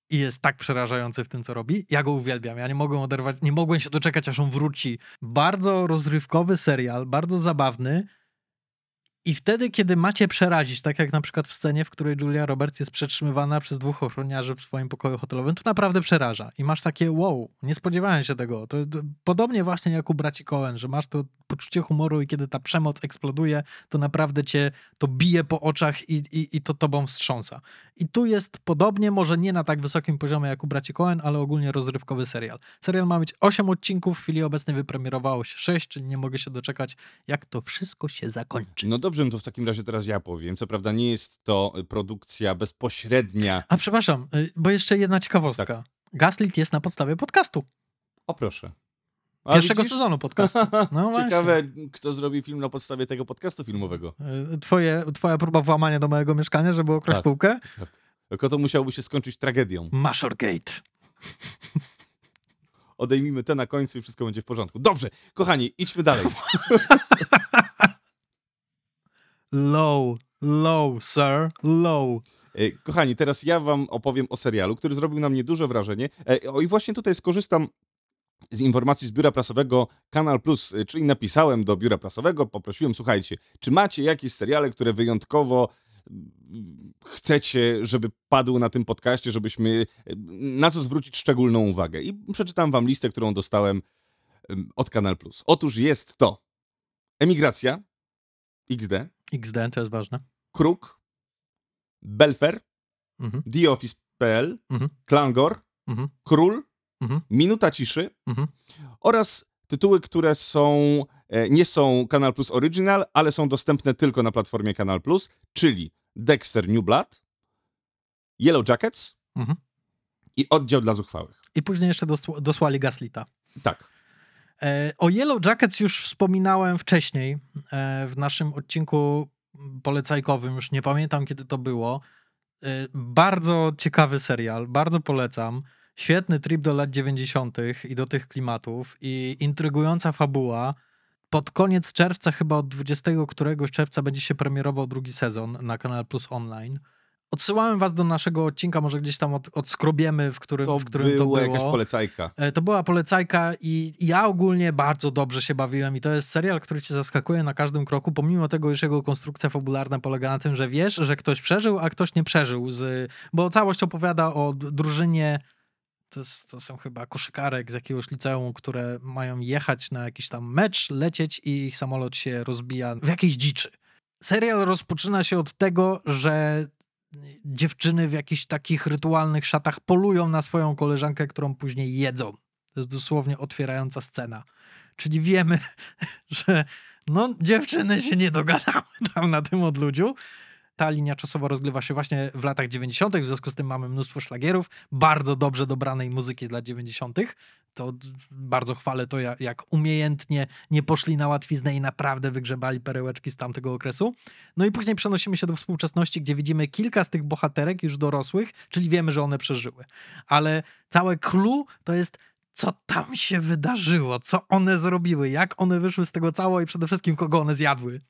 i jest tak przerażający w tym, co robi. Ja go uwielbiam. Ja nie mogłem oderwać, nie mogłem się doczekać, aż on wróci. Bardzo rozrywkowy serial, bardzo zabawny. I wtedy, kiedy macie przerazić, tak jak na przykład w scenie, w której Julia Roberts jest przetrzymywana przez dwóch ochroniarzy w swoim pokoju hotelowym, to naprawdę przeraża. I masz takie wow, nie spodziewałem się tego. To, to podobnie właśnie jak u braci Cohen, że masz to poczucie humoru i kiedy ta przemoc eksploduje, to naprawdę cię to bije po oczach i, i, i to tobą wstrząsa. I tu jest podobnie, może nie na tak wysokim poziomie jak u braci Cohen, ale ogólnie rozrywkowy serial. Serial ma mieć 8 odcinków, w chwili obecnej wypremierowało się 6, czyli nie mogę się doczekać, jak to wszystko się zakończy. No dobrze, no to w takim razie teraz ja powiem. Co prawda nie jest to produkcja bezpośrednia. A przepraszam, y, bo jeszcze jedna ciekawostka. Tak. Gaslit jest na podstawie podcastu. O proszę. A Pierwszego widzisz? sezonu podcastu. No Ciekawe, kto zrobi film na podstawie tego podcastu filmowego. Y, twoje, twoja próba włamania do mojego mieszkania, żeby okraść tak, półkę? Tak. Tylko to musiałoby się skończyć tragedią. Mashorgate. Odejmijmy te na końcu i wszystko będzie w porządku. Dobrze, kochani, idźmy dalej. Low, low, sir, low. E, kochani, teraz ja wam opowiem o serialu, który zrobił na mnie duże wrażenie. E, o i właśnie tutaj skorzystam z informacji z biura prasowego Kanal Plus, e, czyli napisałem do biura prasowego, poprosiłem, słuchajcie, czy macie jakieś seriale, które wyjątkowo mm, chcecie, żeby padły na tym podcaście, żebyśmy na co zwrócić szczególną uwagę. I przeczytam wam listę, którą dostałem od Kanal Plus. Otóż jest to Emigracja, XD. XD, to jest ważne. Kruk, Belfer, mhm. The Office.pl, mhm. Klangor, mhm. Król, mhm. Minuta Ciszy mhm. oraz tytuły, które są, e, nie są Kanal Plus Original, ale są dostępne tylko na platformie Kanal Plus, czyli Dexter New Blood, Yellow Jackets mhm. i Oddział dla Zuchwałych. I później jeszcze dosłali Gaslita. Tak. E, o Yellow Jackets już wspominałem wcześniej e, w naszym odcinku polecajkowym, już nie pamiętam kiedy to było. E, bardzo ciekawy serial, bardzo polecam. Świetny trip do lat 90. i do tych klimatów i intrygująca fabuła. Pod koniec czerwca, chyba od 20 któregoś czerwca będzie się premierował drugi sezon na Kanal Plus Online. Odsyłałem was do naszego odcinka, może gdzieś tam od, odskrobiemy, w którym To w którym to było było. jakaś polecajka. E, To była polecajka i ja ogólnie bardzo dobrze się bawiłem i to jest serial, który cię zaskakuje na każdym kroku, pomimo tego, iż jego konstrukcja fabularna polega na tym, że wiesz, że ktoś przeżył, a ktoś nie przeżył, z, bo całość opowiada o drużynie, to, jest, to są chyba koszykarek z jakiegoś liceum, które mają jechać na jakiś tam mecz, lecieć i ich samolot się rozbija w jakiejś dziczy. Serial rozpoczyna się od tego, że dziewczyny w jakichś takich rytualnych szatach polują na swoją koleżankę, którą później jedzą. To jest dosłownie otwierająca scena. Czyli wiemy, że no, dziewczyny się nie dogadały tam na tym odludziu. Ta linia czasowa rozgrywa się właśnie w latach 90., w związku z tym mamy mnóstwo szlagierów, bardzo dobrze dobranej muzyki z lat 90. To bardzo chwalę to, ja- jak umiejętnie nie poszli na łatwiznę i naprawdę wygrzebali perełeczki z tamtego okresu. No i później przenosimy się do współczesności, gdzie widzimy kilka z tych bohaterek już dorosłych, czyli wiemy, że one przeżyły. Ale całe clue to jest co tam się wydarzyło, co one zrobiły, jak one wyszły z tego cało i przede wszystkim kogo one zjadły.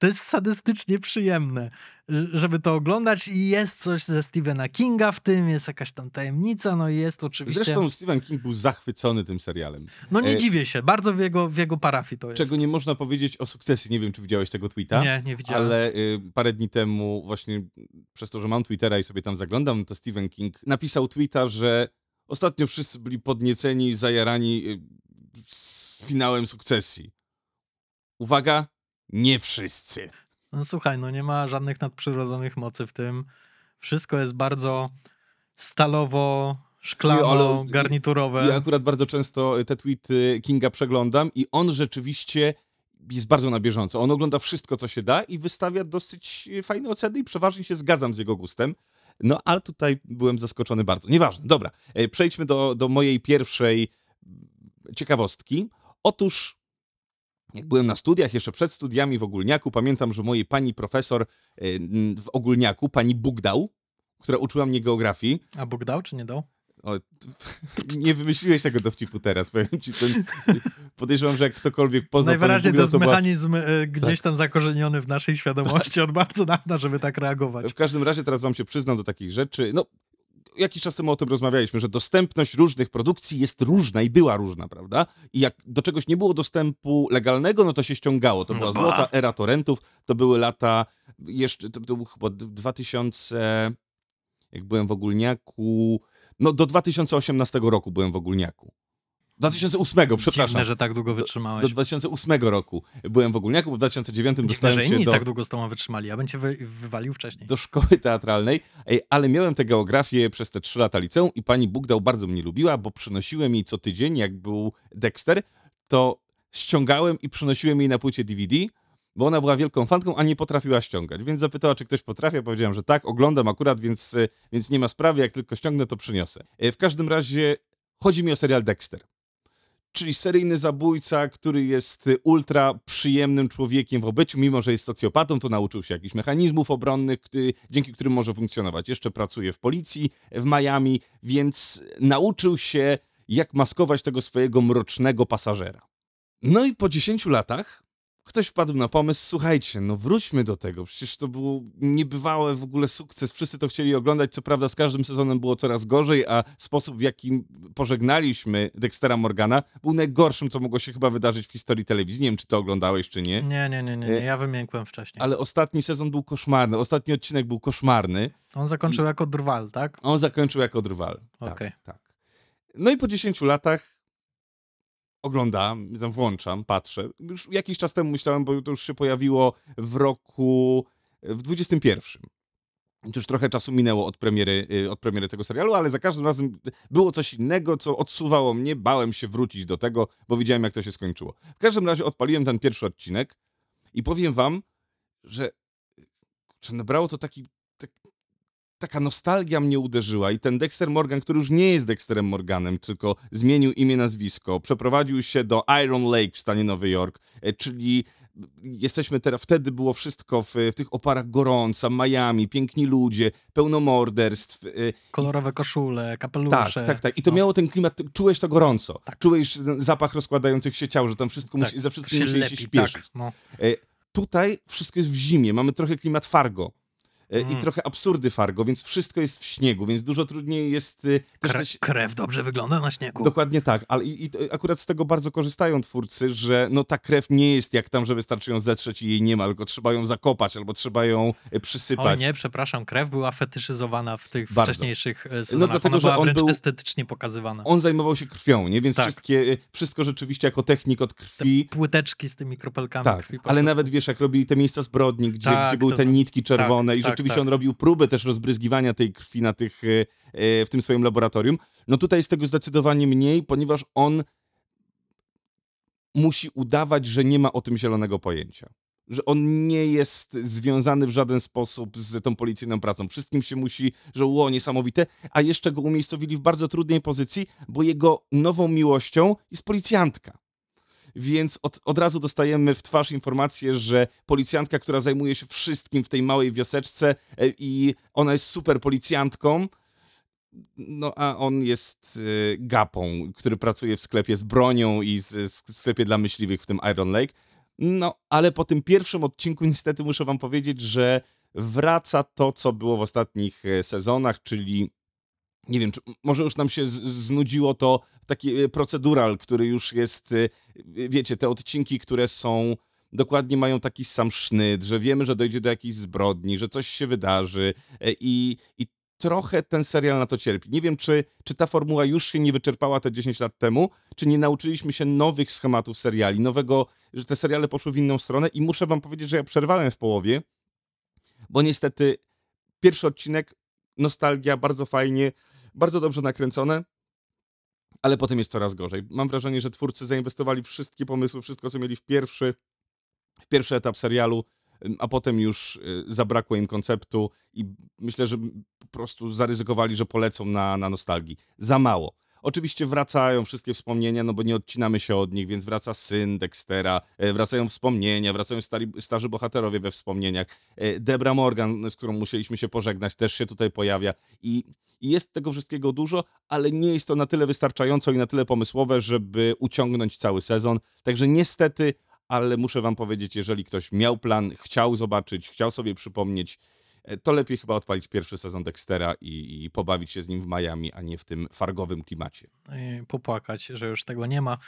To jest sadystycznie przyjemne, y, żeby to oglądać i jest coś ze Stephena Kinga w tym, jest jakaś tam tajemnica, no i jest oczywiście... Zresztą Stephen King był zachwycony tym serialem. no nie e, dziwię się, bardzo w jego, w jego parafii to jest. Czego nie można powiedzieć o sukcesji. Nie wiem, czy widziałeś tego tweeta. Nie, nie widziałem. Ale y, parę dni temu, właśnie przez to, że mam Twittera i sobie tam zaglądam, to Stephen King napisał tweeta, że ostatnio wszyscy byli podnieceni zajarani y, z finałem sukcesji. Uwaga, nie wszyscy. No słuchaj, no nie ma żadnych nadprzyrodzonych mocy w tym. Wszystko jest bardzo stalowo, szklano, garniturowe. Ja akurat bardzo często te tweety Kinga przeglądam i on rzeczywiście jest bardzo na bieżąco. On ogląda wszystko, co się da i wystawia dosyć fajne oceny i przeważnie się zgadzam z jego gustem. No, ale tutaj byłem zaskoczony bardzo. Nieważne. Dobra, e, przejdźmy do, do mojej pierwszej ciekawostki. Otóż, jak byłem na studiach, jeszcze przed studiami w Ogólniaku, pamiętam, że mojej pani profesor e, w Ogólniaku, pani Bugdał, która uczyła mnie geografii, A Bóg dał czy nie dał? o, nie wymyśliłeś tego dowcipu teraz, powiem ci. Ten, podejrzewam, że jak ktokolwiek poznał Najwyraźniej panią to jest Bugdał, to była... mechanizm y, gdzieś tam zakorzeniony w naszej świadomości od bardzo dawna, żeby tak reagować. W każdym razie teraz wam się przyznam do takich rzeczy. No, jakiś czas temu o tym rozmawialiśmy, że dostępność różnych produkcji jest różna i była różna, prawda? I jak do czegoś nie było dostępu legalnego, no to się ściągało. To No była złota era torrentów, to były lata jeszcze, to, to był chyba 2000, jak byłem w Ogólniaku, no do 2018 roku byłem w Ogólniaku. 2008, przepraszam. Dziwne, że tak długo wytrzymałeś. Do 2008 roku byłem w Ogólniaku, bo w 2009 Dziwne, dostałem że się inni do, tak długo z tobą wytrzymali. Ja bym cię wy, wywalił wcześniej. do szkoły teatralnej, Ej, ale miałem tę geografię przez te trzy lata liceum i pani Bugdał bardzo mnie lubiła, bo przynosiłem jej co tydzień, jak był Dexter, to ściągałem i przynosiłem jej na płycie DVD, bo ona była wielką fanką, a nie potrafiła ściągać. Więc zapytała, czy ktoś potrafi. Ja powiedziałem, że tak, oglądam akurat, więc, e, więc nie ma sprawy, jak tylko ściągnę, to przyniosę. E, W każdym razie chodzi mi o serial Dexter. Czyli seryjny zabójca, który jest y, ultra przyjemnym człowiekiem w obyciu, mimo że jest socjopatą, to nauczył się jakichś mechanizmów obronnych, który, dzięki którym może funkcjonować. Jeszcze pracuje w policji w Miami, więc nauczył się, jak maskować tego swojego mrocznego pasażera. No i po 10 latach ktoś wpadł na pomysł, słuchajcie, no wróćmy do tego, przecież to był niebywały w ogóle sukces, wszyscy to chcieli oglądać, co prawda z każdym sezonem było coraz gorzej, a sposób w jakim pożegnaliśmy Dextera Morgana był najgorszym, co mogło się chyba wydarzyć w historii telewizji, nie wiem, czy to oglądałeś, czy nie, Nie, nie, nie, nie, nie. ja wymiękłem wcześniej. ale ostatni sezon był koszmarny, ostatni odcinek był koszmarny, On zakończył jako drwal, tak? on zakończył jako drwal. Tak, Okej. tak. No i po 10 latach oglądam, włączam, patrzę. Już jakiś czas temu myślałem, bo to już się pojawiło w roku, w 21. To już trochę czasu minęło od premiery, y, od premiery tego serialu, ale za każdym razem było coś innego, co odsuwało mnie. Bałem się wrócić do tego, bo widziałem, jak to się skończyło. W każdym razie odpaliłem ten pierwszy odcinek i powiem wam, że kurczę, nabrało to taki, tak, taka nostalgia mnie uderzyła i ten Dexter Morgan, który już nie jest Dexterem Morganem, tylko zmienił imię, nazwisko, przeprowadził się do Iron Lake w stanie Nowy Jork, e, czyli jesteśmy teraz, wtedy było wszystko w, w tych oparach gorąca, Miami, piękni ludzie, pełno morderstw. e, Kolorowe koszule, kapelusze. tak, tak, tak. I to no. miało ten klimat, czułeś to gorąco. Tak. Czułeś zapach rozkładających się ciał, że tam wszystko Tak, musi, ze wszystkim musieli się śpieszyć. Tak, no. E, Tutaj wszystko jest w zimie, mamy trochę klimat Fargo. E, i Mm. trochę absurdy Fargo, więc wszystko jest w śniegu, więc dużo trudniej jest też Kre, te, krew dobrze wygląda na śniegu. Dokładnie tak, ale i, i akurat z tego bardzo korzystają twórcy, że no ta krew nie jest jak tam, że wystarczy ją zetrzeć i jej nie ma, tylko trzeba ją zakopać albo trzeba ją Oj przysypać. nie, przepraszam, krew była fetyszyzowana w tych Bardzo. wcześniejszych sezonach. dlatego, Ona że on wręcz był- estetycznie pokazywana. On zajmował się krwią, nie? Więc Tak. wszystkie, e, wszystko rzeczywiście jako technik od Te krwi. płyteczki z tymi kropelkami Tak, krwi. ale nawet wiesz, jak robili te miejsca zbrodni, gdzie, Tak, gdzie były to te nitki czerwone i tak, rzeczywiście tak. on robił próby też rozbryzgiwania tej krwi na tych, e, e, w tym swoim laboratorium. No tutaj jest tego zdecydowanie mniej, ponieważ on musi udawać, że nie ma o tym zielonego pojęcia. Że on nie jest związany w żaden sposób z tą policyjną pracą. Wszystkim się musi, że ło, niesamowite, a jeszcze go umiejscowili w bardzo trudnej pozycji, bo jego nową miłością jest policjantka. Więc od, od razu dostajemy w twarz informację, że policjantka, która zajmuje się wszystkim w tej małej wioseczce e, i ona jest super policjantką, no a on jest y, gapą, który pracuje w sklepie z bronią i z, z, sklepie dla myśliwych w tym Iron Lake. No, ale po tym pierwszym odcinku niestety muszę wam powiedzieć, że wraca to, co było w ostatnich e, sezonach, czyli nie wiem, czy może już nam się znudziło to taki e, procedural, który już jest, e, wiecie, te odcinki, które są dokładnie mają taki sam sznyt, że wiemy, że dojdzie do jakiejś zbrodni, że coś się wydarzy e, i, i trochę ten serial na to cierpi. Nie wiem, czy, czy ta formuła już się nie wyczerpała te 10 lat temu, czy nie nauczyliśmy się nowych schematów seriali, nowego, że te seriale poszły w inną stronę i muszę wam powiedzieć, że ja przerwałem w połowie, bo niestety pierwszy odcinek, nostalgia, bardzo fajnie, bardzo dobrze nakręcone, ale potem jest coraz gorzej. Mam wrażenie, że twórcy zainwestowali wszystkie pomysły, wszystko co mieli w pierwszy, w pierwszy etap serialu, a potem już y, zabrakło im konceptu i myślę, że po prostu zaryzykowali, że polecą na, na nostalgii. Za mało. Oczywiście wracają wszystkie wspomnienia, no bo nie odcinamy się od nich, więc wraca syn Dextera, e, wracają wspomnienia, wracają stari, starzy bohaterowie we wspomnieniach. E, Debra Morgan, z którą musieliśmy się pożegnać, też się tutaj pojawia. I, jest tego wszystkiego dużo, ale nie jest to na tyle wystarczająco i na tyle pomysłowe, żeby uciągnąć cały sezon. Także niestety, ale muszę wam powiedzieć, jeżeli ktoś miał plan, chciał zobaczyć, chciał sobie przypomnieć, to lepiej chyba odpalić pierwszy sezon Dextera i, i pobawić się z nim w Miami, a nie w tym fargowym klimacie. i popłakać, że już tego nie ma.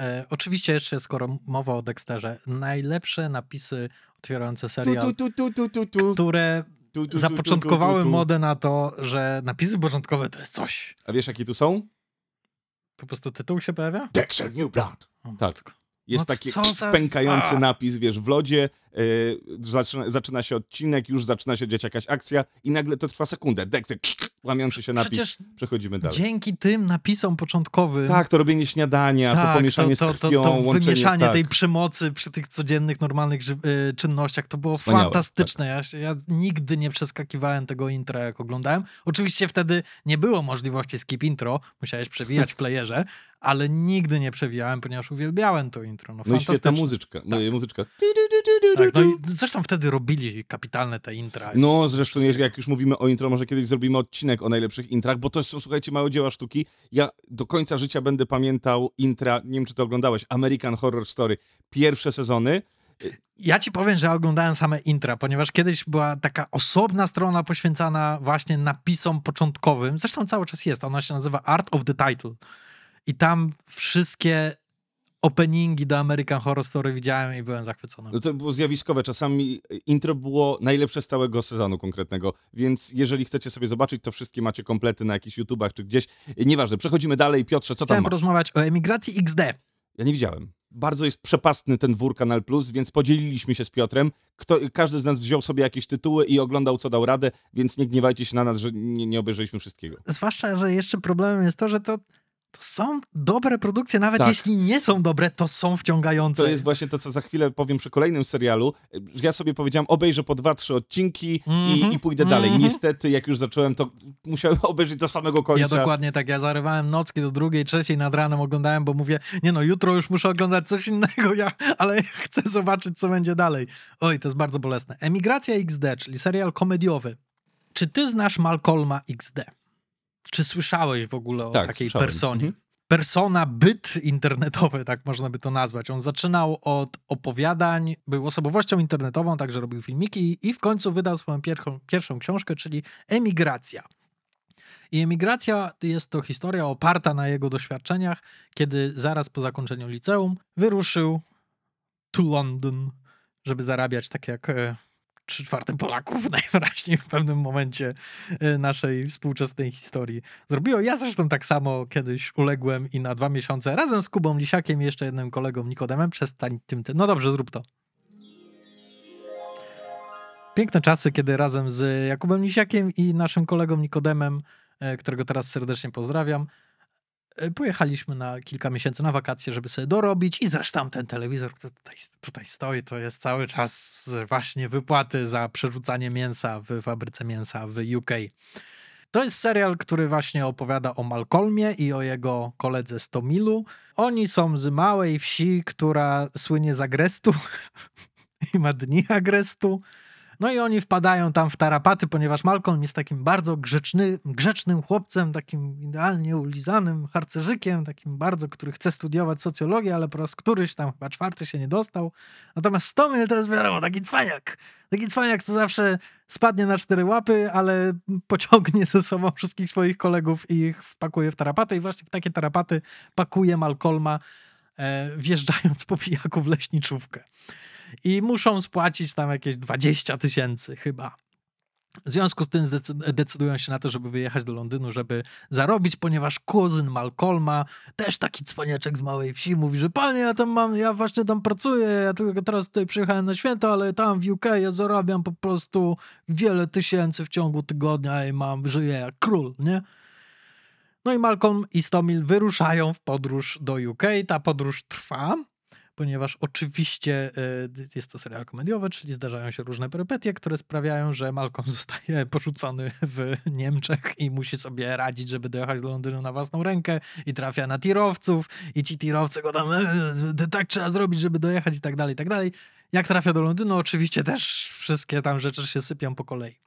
E, oczywiście jeszcze, skoro mowa o Dexterze, najlepsze napisy otwierające serial, Tu, tu, tu, tu, tu, tu. które zapoczątkowały modę na to, że napisy początkowe to jest coś. A wiesz, jakie tu są? Po prostu tytuł się pojawia? Dexter New Blood. O, Tak. Jest No taki za- pękający A. napis, wiesz, w lodzie, zaczyna, zaczyna się odcinek, już zaczyna się dziać jakaś akcja i nagle to trwa sekundę. Dexter, łamiący się napis, Przecież przechodzimy dalej. dzięki tym napisom początkowym Tak, to robienie śniadania, to pomieszanie to, z to, krwią, to łączenie, wymieszanie tak. tej przemocy przy tych codziennych, normalnych y, czynnościach, to było Wspaniałe, tak. fantastyczne. Ja, się- ja nigdy nie przeskakiwałem tego intra, jak oglądałem. Oczywiście wtedy nie było możliwości skip intro, musiałeś przewijać w playerze, ale nigdy nie przewijałem, ponieważ uwielbiałem to intro. No, No i świetna fantastyczne. muzyczka. No, i muzyczka. Tak, no i zresztą wtedy robili kapitalne te intra. No, zresztą, jak już mówimy o intro, może kiedyś zrobimy odcinek o najlepszych intrach, bo to są, słuchajcie, małe dzieła sztuki. Ja do końca życia będę pamiętał intra, nie wiem, czy to oglądałeś, American Horror Story. Pierwsze sezony. Ja ci powiem, że oglądałem same intra, ponieważ kiedyś była taka osobna strona poświęcana właśnie napisom początkowym. Zresztą cały czas jest. Ona się nazywa Art of the Title. I tam wszystkie openingi do American Horror Story widziałem i byłem zachwycony. No to było zjawiskowe. Czasami intro było najlepsze z całego sezonu konkretnego, więc jeżeli chcecie sobie zobaczyć, to wszystkie macie komplety na jakichś YouTubach czy gdzieś. Nieważne, przechodzimy dalej. Piotrze, co tam Chciałem porozmawiać o emigracji XD. Ja nie widziałem. Bardzo jest przepastny ten wór Kanal Plus, więc podzieliliśmy się z Piotrem. Kto, każdy z nas wziął sobie jakieś tytuły i oglądał, co dał radę, więc nie gniewajcie się na nas, że nie, nie obejrzeliśmy wszystkiego. Zwłaszcza, że jeszcze problemem jest to, że to, to są dobre produkcje. Nawet Tak. jeśli nie są dobre, to są wciągające. To jest właśnie to, co za chwilę powiem przy kolejnym serialu. Ja sobie powiedziałem, obejrzę po dwa, trzy odcinki Mhm, i, i pójdę dalej. mhm. Niestety, jak już zacząłem, to musiałem obejrzeć do samego Ja końca. dokładnie tak, ja zarywałem nocki do drugiej, trzeciej nad ranem oglądałem, bo mówię, nie no, jutro już muszę oglądać coś innego, ja, ale chcę zobaczyć, co będzie dalej. Oj, to jest bardzo bolesne. Emigracja XD, czyli serial komediowy. Czy ty znasz Malcolma XD? Czy słyszałeś w ogóle o Tak, takiej słyszałem. personie? Mhm. persona, byt internetowy, tak można by to nazwać. On zaczynał od opowiadań, był osobowością internetową, także robił filmiki i w końcu wydał swoją pierwszą, pierwszą książkę, czyli Emigracja. I emigracja jest to historia oparta na jego doświadczeniach, kiedy zaraz po zakończeniu liceum wyruszył to London, żeby zarabiać tak jak e, trzy czwarte Polaków najwyraźniej w pewnym momencie e, naszej współczesnej historii zrobiło. Ja zresztą tak samo kiedyś uległem i na dwa miesiące razem z Kubą Lisiakiem i jeszcze jednym kolegą Nikodemem przestań tym, tym. No dobrze, zrób to. Piękne czasy, kiedy razem z Jakubem Lisiakiem i naszym kolegą Nikodemem, e, którego teraz serdecznie pozdrawiam, pojechaliśmy na kilka miesięcy na wakacje, żeby sobie dorobić i zresztą ten telewizor, który tutaj, tutaj stoi, to jest cały czas właśnie wypłaty za przerzucanie mięsa w fabryce mięsa w UK. To jest serial, który właśnie opowiada o Malcolmie i o jego koledze Stomilu. Oni są z małej wsi, która słynie z agrestu i ma dni agrestu. No i oni wpadają tam w tarapaty, ponieważ Malcolm jest takim bardzo grzeczny, grzecznym chłopcem, takim idealnie ulizanym harcerzykiem, takim bardzo, który chce studiować socjologię, ale po raz któryś tam chyba czwarty się nie dostał. Natomiast Stomil to jest wiadomo, taki cwaniak. Taki cwaniak, co zawsze spadnie na cztery łapy, ale pociągnie ze sobą wszystkich swoich kolegów i ich wpakuje w tarapaty i właśnie w takie tarapaty pakuje Malcolma, e, wjeżdżając po pijaku w leśniczówkę i muszą spłacić tam jakieś 20 tysięcy chyba. W związku z tym decydują się na to, żeby wyjechać do Londynu, żeby zarobić, ponieważ kuzyn Malcolma, też taki cwaniaczek z małej wsi, mówi, że panie, ja tam mam, ja właśnie tam pracuję, ja tylko teraz tutaj przyjechałem na święto, ale tam w UK ja zarabiam po prostu wiele tysięcy w ciągu tygodnia i mam, żyję jak król, nie? No i Malcolm i Stomil wyruszają w podróż do UK. Ta podróż trwa ponieważ oczywiście e, jest to serial komediowy, czyli zdarzają się różne perypetie, które sprawiają, że Malcolm zostaje porzucony w Niemczech i musi sobie radzić, żeby dojechać do Londynu na własną rękę i trafia na tirowców i ci tirowcy go tam e, tak trzeba zrobić, żeby dojechać i tak dalej, i tak dalej. Jak trafia do Londynu, oczywiście też wszystkie tam rzeczy się sypią po kolei.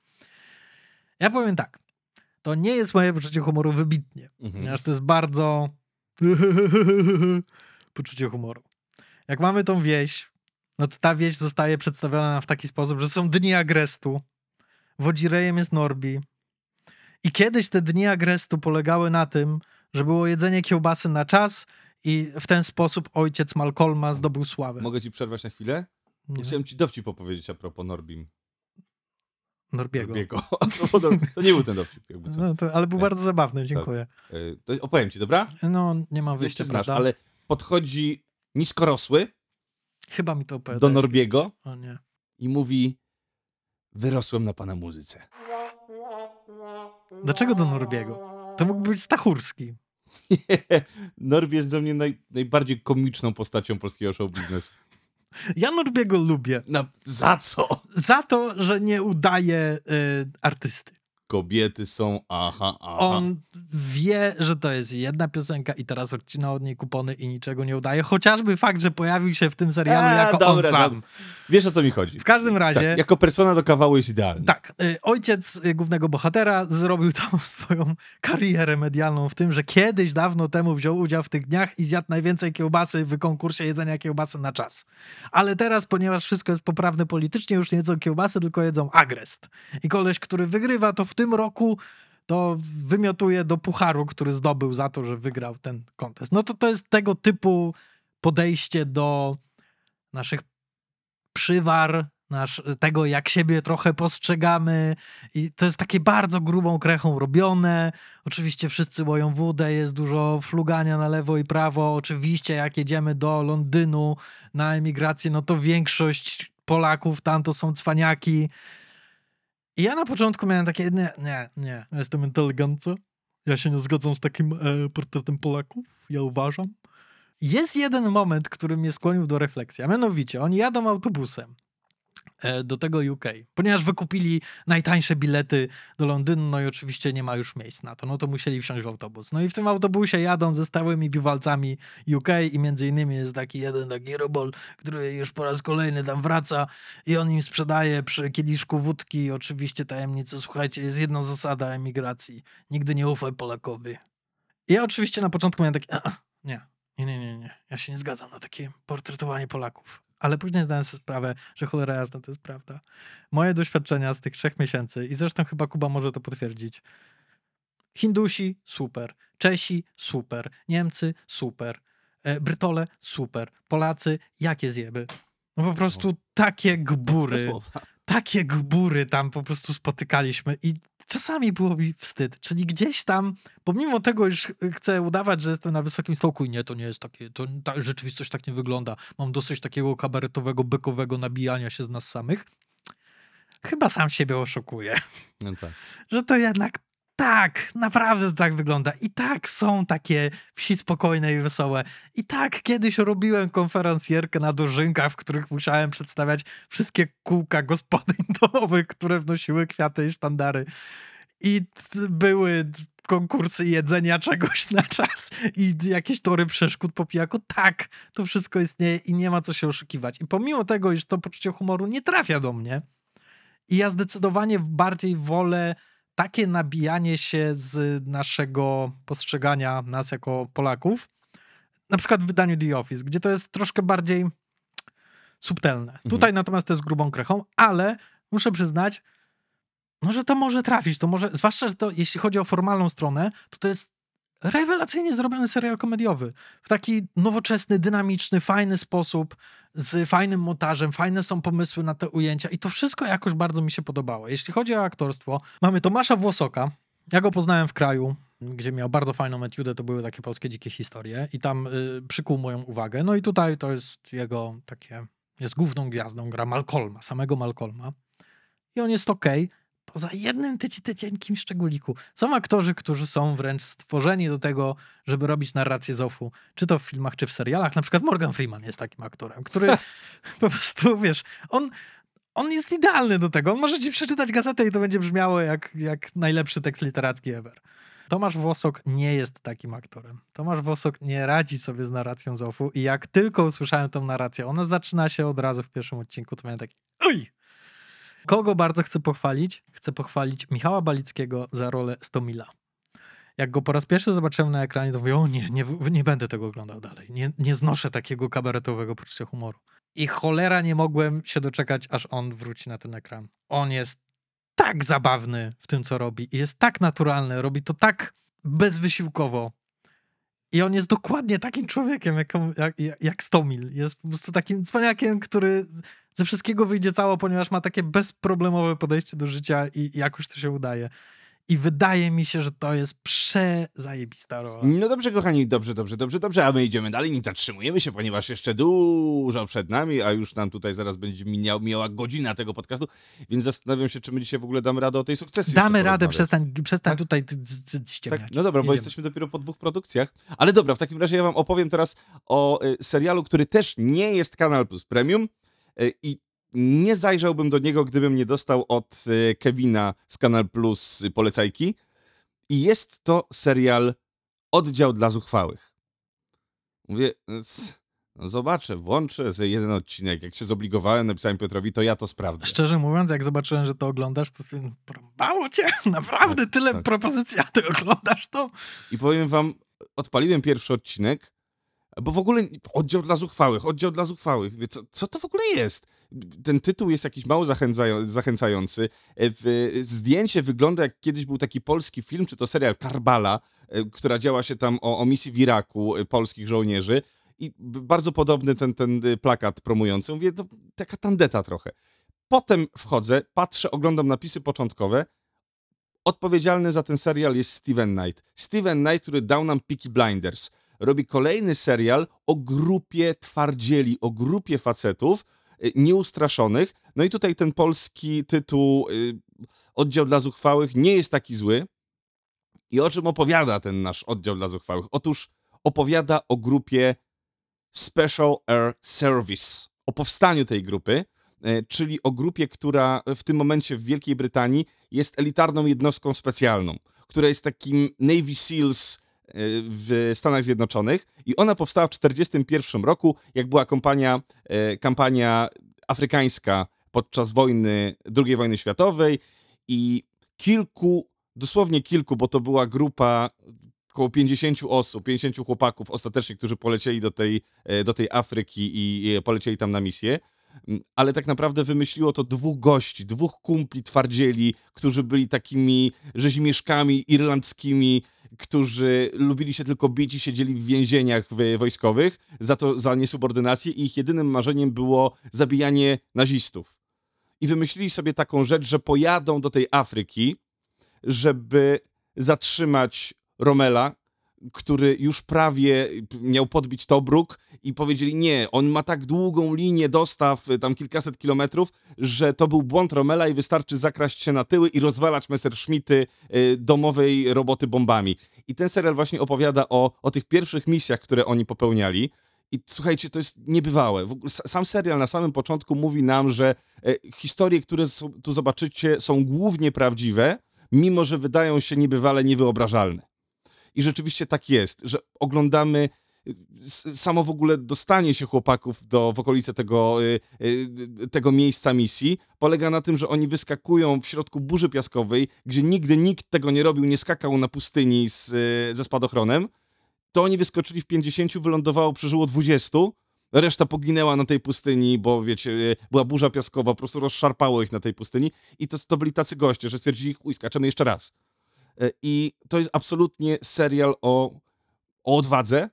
Ja powiem tak, to nie jest moje poczucie humoru wybitnie, mhm. ponieważ to jest bardzo poczucie humoru. Jak mamy tą wieś, no to ta wieś zostaje przedstawiona w taki sposób, że są dni agrestu, wodzirejem jest Norbi. I kiedyś te dni agrestu polegały na tym, że było jedzenie kiełbasy na czas i w ten sposób ojciec Malcolma zdobył sławę. Mogę ci przerwać na chwilę? Nie. Chciałem ci dowcip opowiedzieć a propos Norbim. Norbiego. Norbiego. To nie był ten dowcip. No to, ale był bardzo zabawny, dziękuję. Tak. To opowiem ci, dobra? No, nie mam wyjścia, znasz, ale podchodzi niskorosły Chyba mi to opowiada. do Norbiego O nie. i mówi wyrosłem na pana muzyce. Dlaczego do Norbiego? To mógł być Stachurski. Norbi jest dla mnie naj, najbardziej komiczną postacią polskiego show biznesu. Ja Norbiego lubię. Za co? Za to, że nie udaje y, artysty kobiety są, aha, aha. On wie, że to jest jedna piosenka i teraz odcina od niej kupony i niczego nie udaje. Chociażby fakt, że pojawił się w tym serialu eee, jako dobra, on sam. Dobra. Wiesz o co mi chodzi. W każdym razie... Tak, jako persona do kawału jest idealny. Tak. Y, ojciec y, głównego bohatera zrobił całą swoją karierę medialną w tym, że kiedyś dawno temu wziął udział w tych dniach i zjadł najwięcej kiełbasy w konkursie jedzenia kiełbasy na czas. Ale teraz, ponieważ wszystko jest poprawne politycznie, już nie jedzą kiełbasy, tylko jedzą agrest. I koleś, który wygrywa, to w tym roku to wymiotuje do pucharu, który zdobył za to, że wygrał ten kontest. No to to jest tego typu podejście do naszych przywar, nasz, tego, jak siebie trochę postrzegamy. I to jest takie bardzo grubą krechą robione. Oczywiście wszyscy łoją wódę, jest dużo flugania na lewo i prawo. Oczywiście, jak jedziemy do Londynu na emigrację, no to większość Polaków tam to są cwaniaki. Ja na początku miałem takie, nie, nie, nie, jestem inteligencją. Ja się nie zgadzam z takim e, portretem Polaków, ja uważam. Jest jeden moment, który mnie skłonił do refleksji, a mianowicie oni jadą autobusem do tego UK, ponieważ wykupili najtańsze bilety do Londynu, no i oczywiście nie ma już miejsc na to, no to musieli wsiąść w autobus. No i w tym autobusie jadą ze stałymi biwalcami UK i między innymi jest taki jeden taki robol, który już po raz kolejny tam wraca i on im sprzedaje przy kieliszku wódki oczywiście tajemnicę, słuchajcie, jest jedna zasada emigracji, nigdy nie ufaj Polakowi. I ja oczywiście na początku miałem takie, "A, nie, nie, nie, nie, nie, ja się nie zgadzam na takie portretowanie Polaków. Ale później zdałem sobie sprawę, że cholera jasna to jest prawda. Moje doświadczenia z tych trzech miesięcy, i zresztą chyba Kuba może to potwierdzić. Hindusi, super. Czesi, super. Niemcy, super. E, Brytole, super. Polacy, jakie zjeby. No po prostu takie gbury takie gbury tam po prostu spotykaliśmy i czasami było mi wstyd. Czyli gdzieś tam, pomimo tego, iż chcę udawać, że jestem na wysokim stołku i nie, to nie jest takie, to ta rzeczywistość tak nie wygląda. Mam dosyć takiego kabaretowego, bykowego nabijania się z nas samych. Chyba sam siebie oszukuję No tak. że to jednak tak, naprawdę to tak wygląda. I tak są takie wsi spokojne i wesołe. I tak kiedyś robiłem konferencjerkę na dożynkach, w których musiałem przedstawiać wszystkie kółka gospodyń domowych, które wnosiły kwiaty i sztandary. I były konkursy jedzenia czegoś na czas i jakieś tory przeszkód po pijaku. Tak, to wszystko istnieje i nie ma co się oszukiwać. I pomimo tego, iż to poczucie humoru nie trafia do mnie, i ja zdecydowanie bardziej wolę takie nabijanie się z naszego postrzegania nas jako Polaków, na przykład w wydaniu The Office, gdzie to jest troszkę bardziej subtelne. Tutaj natomiast to jest grubą krechą, ale muszę przyznać, no, że to może trafić, to może, zwłaszcza, że to, jeśli chodzi o formalną stronę, to to jest rewelacyjnie zrobiony serial komediowy. W taki nowoczesny, dynamiczny, fajny sposób, z fajnym montażem, fajne są pomysły na te ujęcia i to wszystko jakoś bardzo mi się podobało. Jeśli chodzi o aktorstwo, mamy Tomasza Włosoka. Ja go poznałem w kraju, gdzie miał bardzo fajną etiudę, to były takie polskie dzikie historie i tam y, przykuł moją uwagę. No i tutaj to jest jego takie, jest główną gwiazdą, gra Malcolma, samego Malcolma. I on jest okej, poza jednym tyci tycienkim szczególiku. Są aktorzy, którzy są wręcz stworzeni do tego, żeby robić narrację Zofu, czy to w filmach, czy w serialach. Na przykład Morgan Freeman jest takim aktorem, który po prostu, wiesz, on, on jest idealny do tego. On może ci przeczytać gazetę i to będzie brzmiało jak, jak najlepszy tekst literacki ever. Tomasz Włosok nie jest takim aktorem. Tomasz Włosok nie radzi sobie z narracją Zofu i jak tylko usłyszałem tą narrację, ona zaczyna się od razu w pierwszym odcinku, to miałem taki oj! Kogo bardzo chcę pochwalić? Chcę pochwalić Michała Balickiego za rolę Stomila. Jak go po raz pierwszy zobaczyłem na ekranie, to mówię, o nie, nie, nie będę tego oglądał dalej. Nie, nie znoszę takiego kabaretowego poczucia humoru. I cholera nie mogłem się doczekać, aż on wróci na ten ekran. On jest tak zabawny w tym, co robi. I jest tak naturalny, robi to tak bezwysiłkowo. I on jest dokładnie takim człowiekiem, jak, jak, jak Stomil. Jest po prostu takim cwaniakiem, który ze wszystkiego wyjdzie cało, ponieważ ma takie bezproblemowe podejście do życia i jakoś to się udaje. I wydaje mi się, że to jest przezajebista rola. No dobrze, kochani, dobrze, dobrze, dobrze, dobrze, a my idziemy dalej, nie zatrzymujemy się, ponieważ jeszcze dużo przed nami, a już nam tutaj zaraz będzie minęła, miała godzina tego podcastu, więc zastanawiam się, czy my dzisiaj w ogóle damy radę o tej sukcesji. Damy radę, przestań, przestań Tak? tutaj ty- ściemniać. Tak, no dobra, bo jesteśmy dopiero po dwóch produkcjach. Ale dobra, w takim razie ja wam opowiem teraz o y, serialu, który też nie jest Kanal Plus Premium y, i nie zajrzałbym do niego, gdybym nie dostał od y, Kevina z Kanal Plus y, polecajki. I jest to serial Oddział dla Zuchwałych. Mówię, c- no zobaczę, włączę sobie jeden odcinek. Jak się zobligowałem, napisałem Piotrowi, to ja to sprawdzę. Szczerze mówiąc, jak zobaczyłem, że to oglądasz, to sobie porąbało cię. Naprawdę Tak, tyle tak. propozycji, a ty oglądasz to? I powiem wam, odpaliłem pierwszy odcinek, bo w ogóle oddział dla zuchwałych, oddział dla zuchwałych. Co, co to w ogóle jest? Ten tytuł jest jakiś mało zachęcają- zachęcający. E, Zdjęcie wygląda jak kiedyś był taki polski film, czy to serial Karbala, e, która działa się tam o, o misji w Iraku e, polskich żołnierzy. I bardzo podobny ten, ten plakat promujący. Mówię, to taka tandeta trochę. Potem wchodzę, patrzę, oglądam napisy początkowe. Odpowiedzialny za ten serial jest Steven Knight. Steven Knight, który dał nam Peaky Blinders. Robi kolejny serial o grupie twardzieli, o grupie facetów y, nieustraszonych. No i tutaj ten polski tytuł y, Oddział dla Zuchwałych nie jest taki zły. I o czym opowiada ten nasz Oddział dla Zuchwałych? Otóż opowiada o grupie Special Air Service, o powstaniu tej grupy, e, czyli o grupie, która w tym momencie w Wielkiej Brytanii jest elitarną jednostką specjalną, która jest takim Navy SEALs w Stanach Zjednoczonych i ona powstała w 1941 roku, jak była kampania, e, kampania afrykańska podczas wojny, II wojny światowej i kilku, dosłownie kilku, bo to była grupa około 50 osób, 50 chłopaków ostatecznie, którzy polecieli do tej, e, do tej Afryki i polecieli tam na misję. Mm, Ale tak naprawdę wymyśliło to dwóch gości, dwóch kumpli twardzieli, którzy byli takimi rzezimieszkami irlandzkimi, którzy lubili się tylko bić i siedzieli w więzieniach wojskowych za to, za niesubordynację i ich jedynym marzeniem było zabijanie nazistów. I wymyślili sobie taką rzecz, że pojadą do tej Afryki, żeby zatrzymać Romela, który już prawie miał podbić Tobruk i powiedzieli nie, on ma tak długą linię dostaw, y, tam kilkaset kilometrów, że to był błąd Romela i wystarczy zakraść się na tyły i rozwalać Messerschmitty domowej roboty bombami. I ten serial właśnie opowiada o, o tych pierwszych misjach, które oni popełniali. I słuchajcie, to jest niebywałe. Sam serial na samym początku mówi nam, że e, historie, które tu zobaczycie, są głównie prawdziwe, mimo że wydają się niebywale niewyobrażalne. I rzeczywiście tak jest, że oglądamy samo w ogóle dostanie się chłopaków do, w okolice tego, y, y, tego miejsca misji polega na tym, że oni wyskakują w środku burzy piaskowej, gdzie nigdy nikt tego nie robił, nie skakał na pustyni z, y, ze spadochronem. To oni wyskoczyli w 50, wylądowało, przeżyło 20. Reszta poginęła na tej pustyni, bo wiecie, była burza piaskowa, po prostu rozszarpało ich na tej pustyni. I to, to byli tacy goście, że stwierdzili, uj, skaczemy jeszcze raz. E, I to jest absolutnie serial o, o odwadze,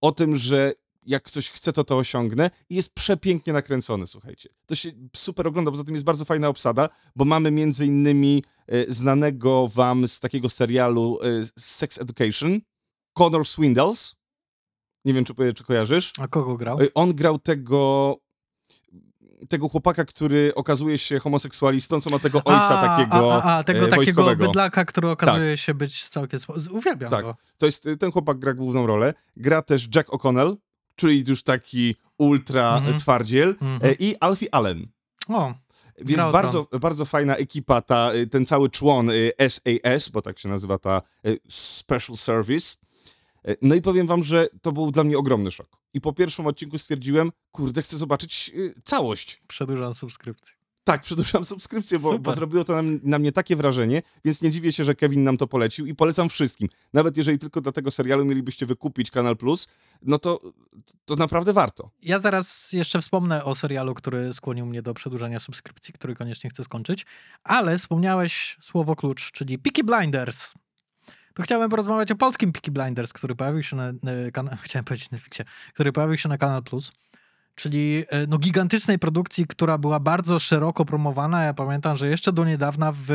o tym, że jak coś chcę, to to osiągnę i jest przepięknie nakręcony, słuchajcie. To się super ogląda, poza tym jest bardzo fajna obsada, bo mamy między innymi e, znanego wam z takiego serialu e, Sex Education, Connor Swindles. Nie wiem, czy, czy kojarzysz. A kogo grał? E, On grał tego tego chłopaka, który okazuje się homoseksualistą, co ma tego ojca a, takiego a, a, a, tego e, takiego bydlaka, który okazuje się być całkiem... Uwielbiam Tak. go. To jest, y, ten chłopak gra główną rolę. Gra też Jack O'Connell, czyli już taki ultra Mhm. twardziel Mhm. e, i Alfie Allen. O, Więc bardzo, bardzo fajna ekipa, ta, y, ten cały człon SAS, bo tak się nazywa ta Special Service. E, No i powiem wam, że to był dla mnie ogromny szok. I po pierwszym odcinku stwierdziłem, kurde, chcę zobaczyć y, całość. przedłużam subskrypcję. Tak, przedłużam subskrypcję, bo, bo zrobiło to na, na mnie takie wrażenie, więc nie dziwię się, że Kevin nam to polecił i polecam wszystkim. Nawet jeżeli tylko dla tego serialu mielibyście wykupić Kanal Plus, no to, to naprawdę warto. Ja zaraz jeszcze wspomnę o serialu, który skłonił mnie do przedłużenia subskrypcji, który koniecznie chcę skończyć, ale wspomniałeś słowo klucz, czyli Peaky Blinders. To chciałem porozmawiać o polskim Peaky Blinders, który pojawił się na, na kana- chciałem powiedzieć Netflixie, który pojawił się na Kanal Plus, czyli e, no, gigantycznej produkcji, która była bardzo szeroko promowana. Ja pamiętam, że jeszcze do niedawna w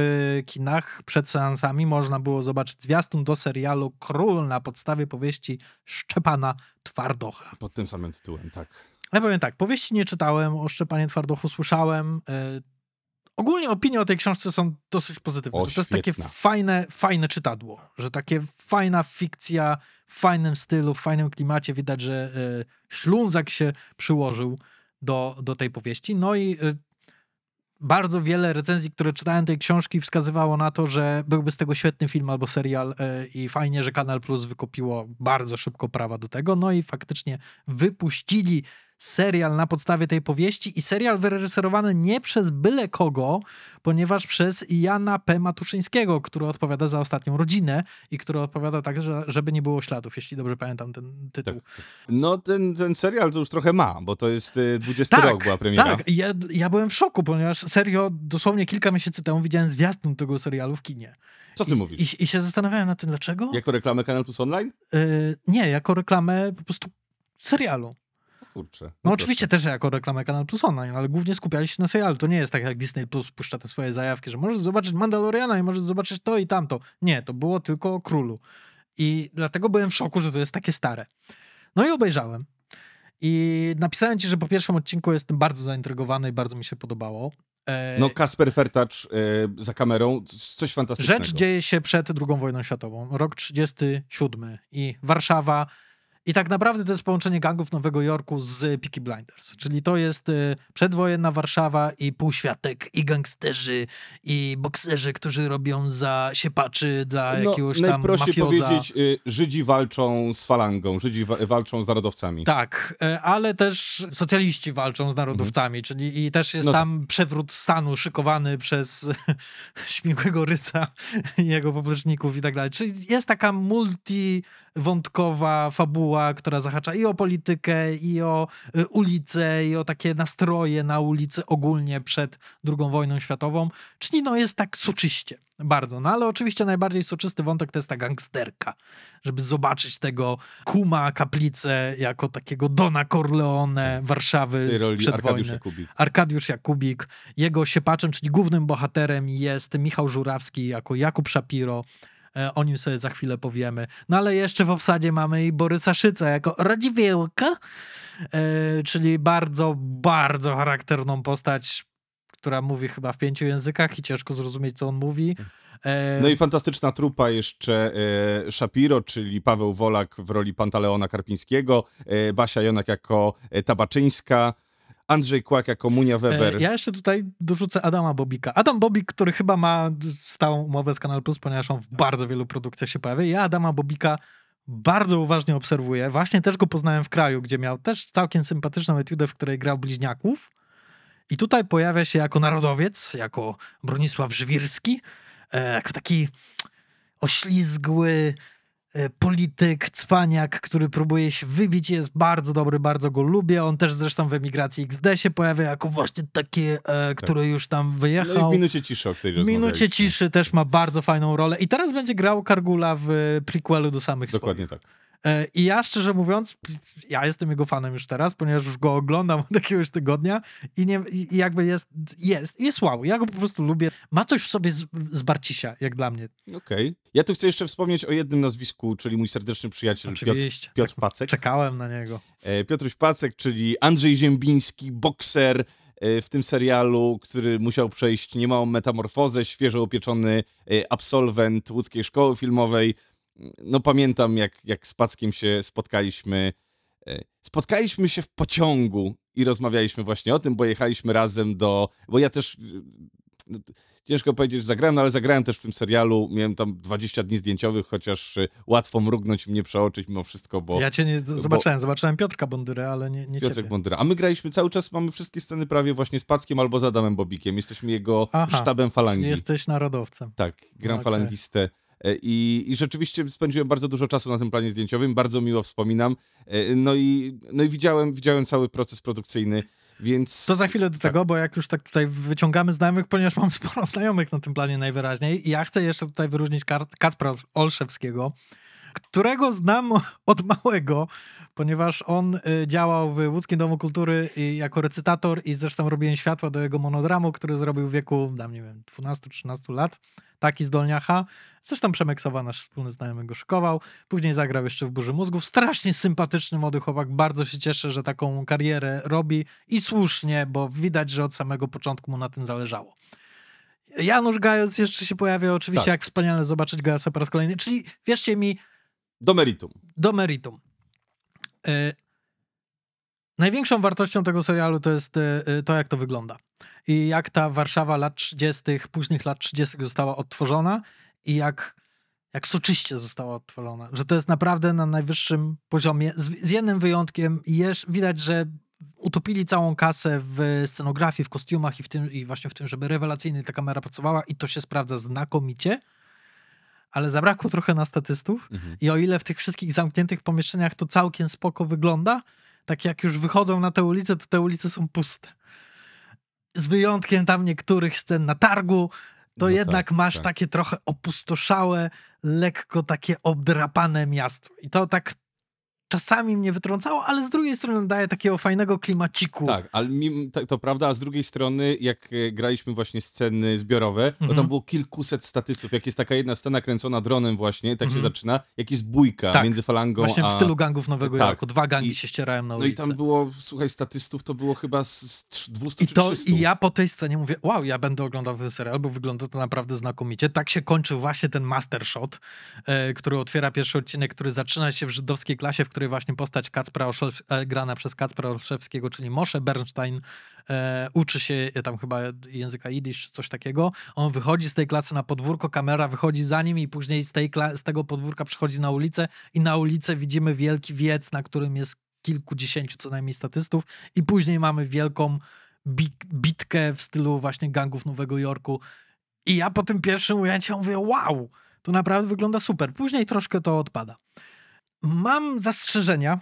kinach przed seansami można było zobaczyć zwiastun do serialu Król na podstawie powieści Szczepana Twardocha. Pod tym samym tytułem, tak. Ja powiem tak, powieści nie czytałem, o Szczepanie Twardochu słyszałem. Ogólnie opinie o tej książce są dosyć pozytywne. O, to jest takie fajne, fajne czytadło, że takie fajna fikcja w fajnym stylu, w fajnym klimacie. Widać, że e, Ślązak się przyłożył do, do tej powieści. No i e, bardzo wiele recenzji, które czytałem tej książki, wskazywało na to, że byłby z tego świetny film albo serial e, i fajnie, że Kanal Plus wykupiło bardzo szybko prawa do tego. No i faktycznie wypuścili serial na podstawie tej powieści i serial wyreżyserowany nie przez byle kogo, ponieważ przez Jana P. Matuszyńskiego, który odpowiada za ostatnią rodzinę i który odpowiada tak, że, żeby nie było śladów, jeśli dobrze pamiętam ten tytuł. No ten, ten serial to już trochę ma, bo to jest y, 20 rok była premiera. Tak, ja, ja byłem w szoku, ponieważ serio, dosłownie kilka miesięcy temu widziałem zwiastun tego serialu w kinie. Co ty I, mówisz? I, I się zastanawiałem nad tym, dlaczego? Jako reklamę Kanal Plus Online? Y, nie, jako reklamę po prostu serialu. Kurczę. No oczywiście też jako reklamę Kanal Plus Online, ale głównie skupiali się na serialu. To nie jest tak jak Disney Plus puszcza te swoje zajawki, że możesz zobaczyć Mandaloriana i możesz zobaczyć to i tamto. Nie, to było tylko o królu. I dlatego byłem w szoku, że to jest takie stare. No i obejrzałem. I napisałem ci, że po pierwszym odcinku jestem bardzo zaintrygowany i bardzo mi się podobało. E, No Kasper Fertacz y, za kamerą, coś fantastycznego. Rzecz dzieje się przed II wojną światową, rok 37 i Warszawa I tak naprawdę to jest połączenie gangów Nowego Jorku z Peaky Blinders. Czyli to jest y, przedwojenna Warszawa i półświatek, i gangsterzy, i bokserzy, którzy robią za siepaczy dla jakiegoś tam No, najprościej mafioza. powiedzieć, y, Żydzi walczą z falangą, Żydzi wa- walczą z narodowcami. Tak, e, ale też socjaliści walczą z narodowcami, czyli i też jest No tak. tam przewrót stanu szykowany przez śmigłego ryca i jego popleczników i tak dalej. Czyli jest taka multiwątkowa fabuła, która zahacza i o politykę, i o y, ulicę, i o takie nastroje na ulicy ogólnie przed II wojną światową. Czyli no jest tak soczyście, bardzo. No ale oczywiście najbardziej soczysty wątek to jest ta gangsterka, żeby zobaczyć tego kuma kaplicę jako takiego Dona Corleone Warszawy sprzed Arkadiusz wojny. Jakubik. Arkadiusz Jakubik. Jego siepaczem, czyli głównym bohaterem jest Michał Żurawski jako Jakub Szapiro. E, O nim sobie za chwilę powiemy. No ale jeszcze w obsadzie mamy i Borysa Szyca jako Radziwiłka, e, czyli bardzo, bardzo charakterną postać, która mówi chyba w pięciu językach i ciężko zrozumieć, co on mówi. E, No i fantastyczna trupa jeszcze e, Shapiro, czyli Paweł Wolak w roli Pantaleona Karpińskiego, e, Basia Jonak jako Tabaczyńska, Andrzej Kłak jako Munia Weber. E, Ja jeszcze tutaj dorzucę Adama Bobika. Adam Bobik, który chyba ma stałą umowę z Kanal Plus, ponieważ on w bardzo wielu produkcjach się pojawia. Ja Adama Bobika bardzo uważnie obserwuję. Właśnie też go poznałem w kraju, gdzie miał też całkiem sympatyczną etiudę, w której grał bliźniaków. I tutaj pojawia się jako narodowiec, jako Bronisław Żwirski, e, jako taki oślizgły e, polityk, cwaniak, który próbuje się wybić, jest bardzo dobry, bardzo go lubię. On też zresztą w emigracji XD się pojawia jako właśnie taki, e, który już tam no wyjechał. w minucie ciszy, o której W minucie ciszy też ma bardzo fajną rolę. I teraz będzie grał Kargula w e, prequelu do samych Dokładnie swoich. tak. E, I ja szczerze mówiąc, ja jestem jego fanem już teraz, ponieważ już go oglądam od jakiegoś tygodnia i, nie, i jakby jest, jest, jest wow. Ja go po prostu lubię. Ma coś w sobie z, z Barcisia, jak dla mnie. Okej. Ja tu chcę jeszcze wspomnieć o jednym nazwisku, czyli mój serdeczny przyjaciel Piotr, Oczywiście. Piotr Tak Pacek. Czekałem na niego. E, Piotruś Pacek, czyli Andrzej Ziembiński, bokser e, w tym serialu, który musiał przejść niemałą metamorfozę, świeżo upieczony absolwent łódzkiej szkoły filmowej. No pamiętam, jak, jak z Packiem się spotkaliśmy. e, Spotkaliśmy się w pociągu i rozmawialiśmy właśnie o tym, bo jechaliśmy razem do... Bo ja też... no, Ciężko powiedzieć, że zagrałem, no ale zagrałem też w tym serialu. Miałem tam 20 dni zdjęciowych, chociaż e, łatwo mrugnąć mnie przeoczyć mimo wszystko, bo... ja cię nie zobaczyłem. Zobaczyłem Piotrka Bondyrę, ale nie, nie Piotrek ciebie. Bondyra. A my graliśmy cały czas, mamy wszystkie sceny prawie właśnie z Packiem albo z Adamem Bobikiem. Jesteśmy jego Aha, sztabem falangi. Jesteś narodowcem. Tak, gram Okej. falangistę. E, I, I rzeczywiście spędziłem bardzo dużo czasu na tym planie zdjęciowym, bardzo miło wspominam. E, No i, no i widziałem, widziałem cały proces produkcyjny, więc... To za chwilę do tego, bo jak już tak tutaj wyciągamy znajomych, ponieważ mam sporo znajomych na tym planie najwyraźniej. I ja chcę jeszcze tutaj wyróżnić Kacpra Olszewskiego, którego znam od małego, ponieważ on y, działał w Łódzkim Domu Kultury jako recytator i zresztą robiłem światła do jego monodramu, który zrobił w wieku, dam nie wiem, 12-13 lat. Taki z Dolniacha. Zresztą Przemek Sowa, nasz wspólny znajomy, go szykował. Później zagrał jeszcze w Burzy Mózgów. Strasznie sympatyczny młody chłopak. Bardzo się cieszę, że taką karierę robi i słusznie, bo widać, że od samego początku mu na tym zależało. Janusz Gajos jeszcze się pojawia, oczywiście, Tak. jak wspaniale zobaczyć Gajosa po raz kolejny. Czyli wierzcie mi, Do meritum. do meritum. E, największą wartością tego serialu to jest e, e, to, jak to wygląda. I jak ta Warszawa lat 30., późnych lat 30. została odtworzona i jak, jak soczyście została odtworzona. Że to jest naprawdę na najwyższym poziomie. Z, z jednym wyjątkiem, widać, że utopili całą kasę w scenografii, w kostiumach i, w tym, i właśnie w tym, żeby rewelacyjnie ta kamera pracowała i to się sprawdza znakomicie, ale zabrakło trochę na statystów Mhm. i o ile w tych wszystkich zamkniętych pomieszczeniach to całkiem spoko wygląda, tak jak już wychodzą na te ulice, to te ulice są puste. Z wyjątkiem tam niektórych scen na targu, to No jednak tak, masz tak. takie trochę opustoszałe, lekko takie obdrapane miasto. I to tak czasami mnie wytrącało, ale z drugiej strony daje takiego fajnego klimaciku. Tak, ale mim, to, to prawda, a z drugiej strony, jak e, graliśmy właśnie sceny zbiorowe, no Mhm. tam było kilkuset statystów. Jak jest taka jedna scena kręcona dronem właśnie, tak się Mhm. zaczyna, jak jest bójka Tak, między falangą Właśnie w a... stylu gangów Nowego tak. Jorku. Dwa gangi I- się ścierają na No i ulicy. tam było, słuchaj, statystów to było chyba z, z trz- 200 I, czy to, 300. I ja po tej scenie mówię, wow, ja będę oglądał ten serial, bo wygląda to naprawdę znakomicie. Tak się kończy właśnie ten master shot, e, który otwiera pierwszy odcinek, który zaczyna się w żydowskiej klasie, w której właśnie postać Kacpra Olszew, e, grana przez Kacpra Olszewskiego, czyli Moshe Bernstein, e, uczy się e, tam chyba języka jidysz czy coś takiego. On wychodzi z tej klasy na podwórko, kamera wychodzi za nim i później z, tej z tego podwórka przychodzi na ulicę i na ulicę widzimy wielki wiec, na którym jest kilkudziesięciu co najmniej statystów i później mamy wielką bit- bitkę w stylu właśnie gangów Nowego Jorku. I ja po tym pierwszym ujęciu mówię, wow, to naprawdę wygląda super. Później troszkę to odpada. Mam zastrzeżenia.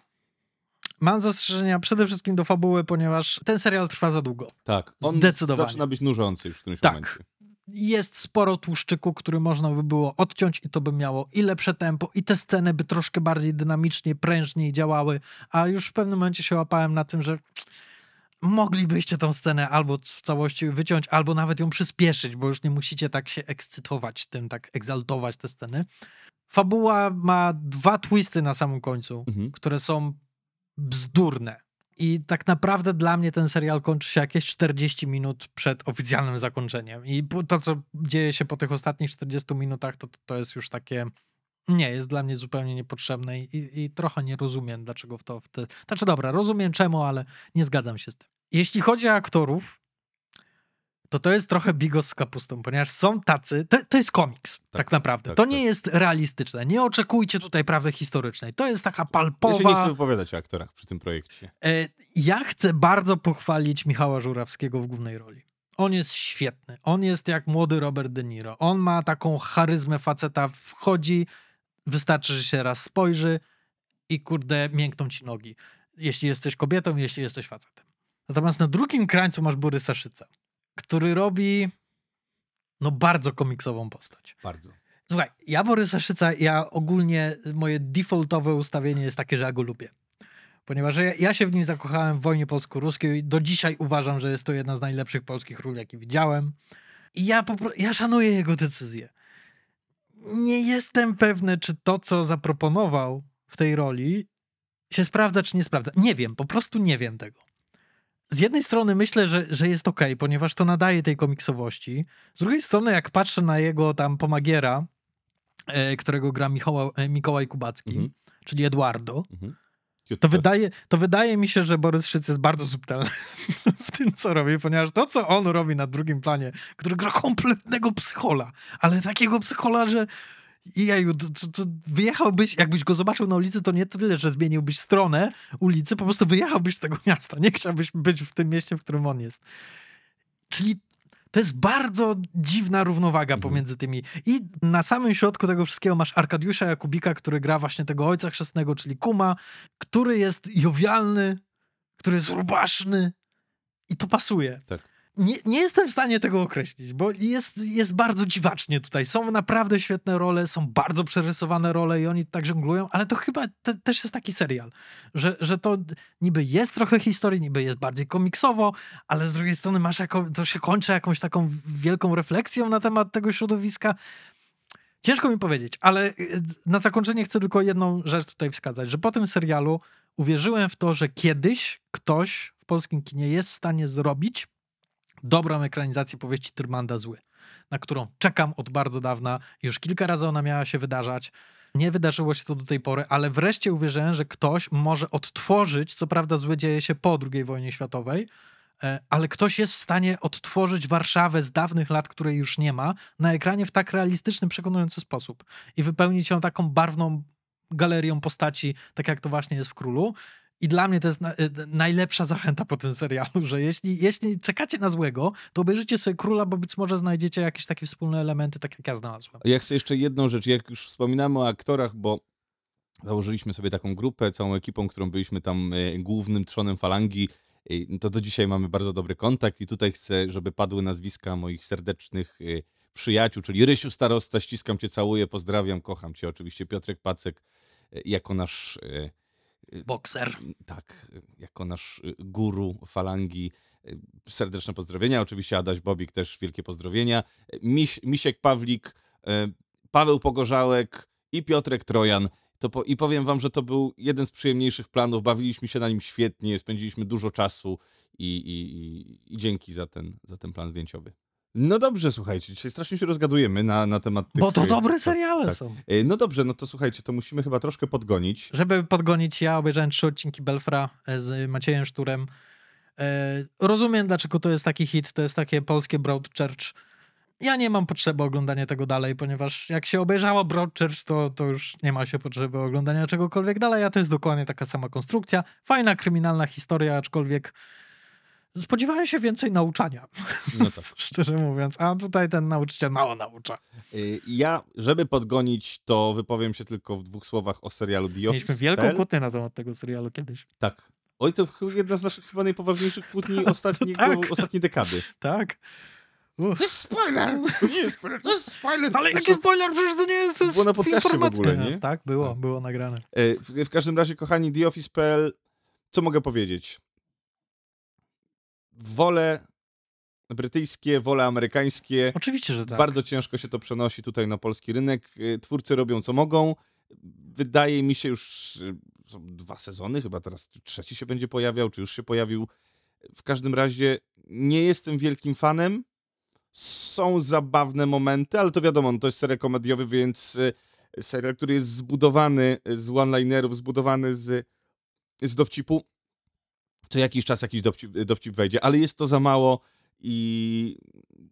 Mam zastrzeżenia przede wszystkim do fabuły, ponieważ ten serial trwa za długo. Tak, on Zdecydowanie. zaczyna być nużący już w którymś Tak. momencie. Jest sporo tłuszczyku, który można by było odciąć i to by miało i lepsze tempo, i te sceny by troszkę bardziej dynamicznie, prężniej działały, a już w pewnym momencie się łapałem na tym, że moglibyście tą scenę albo w całości wyciąć, albo nawet ją przyspieszyć, bo już nie musicie tak się ekscytować tym, tak egzaltować te sceny. Fabuła ma dwa twisty na samym końcu, Mhm. które są bzdurne. I tak naprawdę dla mnie ten serial kończy się jakieś 40 minut przed oficjalnym zakończeniem. I to, co dzieje się po tych ostatnich 40 minutach, to, to jest już takie. Nie, jest dla mnie zupełnie niepotrzebne i, i trochę nie rozumiem, dlaczego w to. W te... Znaczy, dobra, rozumiem czemu, ale nie zgadzam się z tym. Jeśli chodzi o aktorów, to to jest trochę bigos z kapustą, ponieważ są tacy. To, to jest komiks, tak, naprawdę. tak, to tak. nie jest realistyczne. Nie oczekujcie tutaj prawdy historycznej. To jest taka Ja palpowa. się nie chcę wypowiadać o aktorach przy tym projekcie. E, Ja chcę bardzo pochwalić Michała Żurawskiego w głównej roli. On jest świetny. On jest jak młody Robert De Niro. On ma taką charyzmę faceta. Wchodzi, wystarczy, że się raz spojrzy i kurde, miękną ci nogi. Jeśli jesteś kobietą, jeśli jesteś facetem. Natomiast na drugim krańcu masz Borysa Szyca, który robi no bardzo komiksową postać. Bardzo. Słuchaj, ja Borysa Szyca, ja ogólnie moje defaultowe ustawienie jest takie, że ja go lubię. Ponieważ ja, ja się w nim zakochałem w wojnie polsko-ruskiej i do dzisiaj uważam, że jest to jedna z najlepszych polskich ról, jakie widziałem. I ja, po, ja szanuję jego decyzje. Nie jestem pewny, czy to, co zaproponował w tej roli, się sprawdza, czy nie sprawdza. Nie wiem, po prostu nie wiem tego. Z jednej strony myślę, że, że jest ok, ponieważ to nadaje tej komiksowości. Z drugiej strony, jak patrzę na jego tam pomagiera, e, którego gra Michała, e, Mikołaj Kubacki, Mhm. czyli Eduardo, Mhm. to wydaje, to wydaje mi się, że Borys Szyc jest bardzo subtelny w tym, co robi, ponieważ to, co on robi na drugim planie, który gra kompletnego psychola, ale takiego psychola, że jeju, to, to, to wyjechałbyś, jakbyś go zobaczył na ulicy, to nie tyle, że zmieniłbyś stronę ulicy, po prostu wyjechałbyś z tego miasta. Nie chciałbyś być w tym mieście, w którym on jest. Czyli to jest bardzo dziwna równowaga Mhm. pomiędzy tymi. I na samym środku tego wszystkiego masz Arkadiusza Jakubika, który gra właśnie tego ojca chrzestnego, czyli Kuma, który jest jowialny, który jest rubaszny i to pasuje. Tak. Nie, nie jestem w stanie tego określić, bo jest, jest bardzo dziwacznie tutaj. Są naprawdę świetne role, są bardzo przerysowane role i oni tak żonglują, ale to chyba te, też jest taki serial, że, że to niby jest trochę historii, niby jest bardziej komiksowo, ale z drugiej strony masz jako, to się kończy jakąś taką wielką refleksją na temat tego środowiska. Ciężko mi powiedzieć, ale y, na zakończenie chcę tylko jedną rzecz tutaj wskazać, że po tym serialu uwierzyłem w to, że kiedyś ktoś w polskim kinie jest w stanie zrobić dobrą ekranizację powieści Tyrmanda Zły, na którą czekam od bardzo dawna. Już kilka razy ona miała się wydarzać. Nie wydarzyło się to do tej pory, ale wreszcie uwierzyłem, że ktoś może odtworzyć, co prawda złe dzieje się po II wojnie światowej, e, ale ktoś jest w stanie odtworzyć Warszawę z dawnych lat, której już nie ma, na ekranie w tak realistyczny, przekonujący sposób i wypełnić ją taką barwną galerią postaci, tak jak to właśnie jest w Królu. I dla mnie to jest na, y, najlepsza zachęta po tym serialu, że jeśli, jeśli czekacie na złego, to obejrzyjcie sobie Króla, bo być może znajdziecie jakieś takie wspólne elementy, tak jak ja znalazłem. Ja chcę jeszcze jedną rzecz, jak już wspominamy o aktorach, bo założyliśmy sobie taką grupę, całą ekipą, którą byliśmy tam e, głównym trzonem falangi, e, to do dzisiaj mamy bardzo dobry kontakt. I tutaj chcę, żeby padły nazwiska moich serdecznych e, przyjaciół, czyli Rysiu Starosta, ściskam cię, całuję, pozdrawiam, kocham cię, oczywiście Piotrek Pacek, e, jako nasz... e, Bokser. tak, jako nasz y, guru falangi. Y, Serdeczne pozdrowienia. Oczywiście Adaś Bobik też wielkie pozdrowienia. Miś, Misiek Pawlik, y, Paweł Pogorzałek i Piotrek Trojan. To po, I powiem wam, że to był jeden z przyjemniejszych planów. Bawiliśmy się na nim świetnie, spędziliśmy dużo czasu i, i, i, i dzięki za ten, za ten plan zdjęciowy. No dobrze, słuchajcie, dzisiaj strasznie się rozgadujemy na, na temat tych... Bo to dobre tak, seriale tak. są. E, No dobrze, no to słuchajcie, to musimy chyba troszkę podgonić. Żeby podgonić, ja obejrzałem trzy odcinki Belfra e, z Maciejem Szturem. E, rozumiem, dlaczego to jest taki hit, to jest takie polskie Broadchurch. Ja nie mam potrzeby oglądania tego dalej, ponieważ jak się obejrzało Broadchurch, to, to już nie ma się potrzeby oglądania czegokolwiek dalej, a to jest dokładnie taka sama konstrukcja. Fajna, kryminalna historia, aczkolwiek spodziewałem się więcej nauczania, No tak. szczerze mówiąc. A tutaj ten nauczyciel mało naucza. E, Ja, żeby podgonić, to wypowiem się tylko w dwóch słowach o serialu The Office. Mieliśmy wielką kłótnię na temat tego serialu kiedyś. Tak. Oj, to jedna z naszych chyba najpoważniejszych kłótni ostatniego, Tak. ostatniej dekady. Tak? Uff. To jest spoiler! To nie jest spoiler, to jest spoiler! Ale jaki Zresztą, spoiler, przecież to nie jest to Było na podcaście w ogóle, nie? Tak, było, Tak. było nagrane. e, w, w każdym razie, kochani, TheOffice.pl, co mogę powiedzieć? Wolę brytyjskie, wolę amerykańskie. Oczywiście, że tak. Bardzo ciężko się to przenosi tutaj na polski rynek. E, Twórcy robią co mogą. Wydaje mi się już e, są dwa sezony, chyba teraz trzeci się będzie pojawiał, czy już się pojawił. W każdym razie nie jestem wielkim fanem. Są zabawne momenty, ale to wiadomo, no to jest serial komediowy, więc e, serial, który jest zbudowany z one-linerów, zbudowany z, z dowcipu. Co jakiś czas jakiś dowcip, dowcip wejdzie, ale jest to za mało i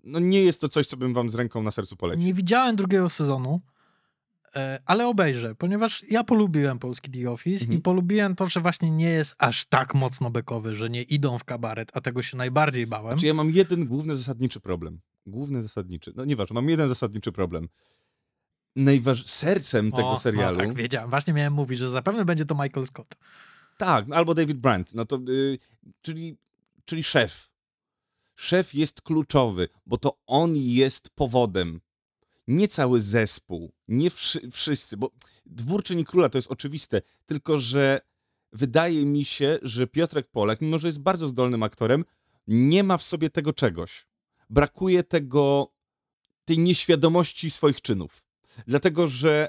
no nie jest to coś, co bym wam z ręką na sercu polecił. Nie widziałem drugiego sezonu, e, ale obejrzę, ponieważ ja polubiłem polski The Office Mhm. i polubiłem to, że właśnie nie jest aż tak mocno bekowy, że nie idą w kabaret, a tego się najbardziej bałem. Znaczy ja mam jeden główny zasadniczy problem. Główny zasadniczy. No nieważne, mam jeden zasadniczy problem. Najważ... Sercem tego O, serialu. No, tak, wiedziałem. Właśnie miałem mówić, że zapewne będzie to Michael Scott. Tak, no albo David Brandt. No to, y, czyli, czyli szef. Szef jest kluczowy, bo to on jest powodem. Nie cały zespół, nie wszy, wszyscy, bo dwór czyni króla to jest oczywiste, tylko że wydaje mi się, że Piotrek Polak, mimo że jest bardzo zdolnym aktorem, nie ma w sobie tego czegoś. Brakuje tego, tej nieświadomości swoich czynów. Dlatego, że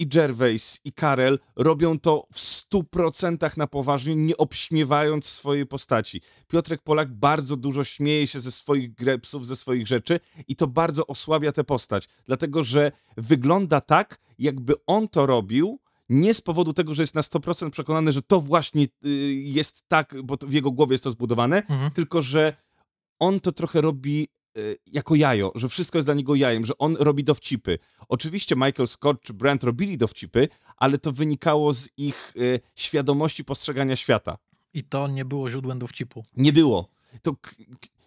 i Gervais, i Karel robią to w stu procentach na poważnie, nie obśmiewając swojej postaci. Piotrek Polak bardzo dużo śmieje się ze swoich grepsów, ze swoich rzeczy i to bardzo osłabia tę postać, dlatego że wygląda tak, jakby on to robił nie z powodu tego, że jest na 100% przekonany, że to właśnie y, jest tak, bo w jego głowie jest to zbudowane, Mhm. tylko że on to trochę robi jako jajo, że wszystko jest dla niego jajem, że on robi dowcipy. Oczywiście Michael Scott czy Brand robili dowcipy, ale to wynikało z ich y, świadomości postrzegania świata. I to nie było źródłem dowcipu. Nie było. To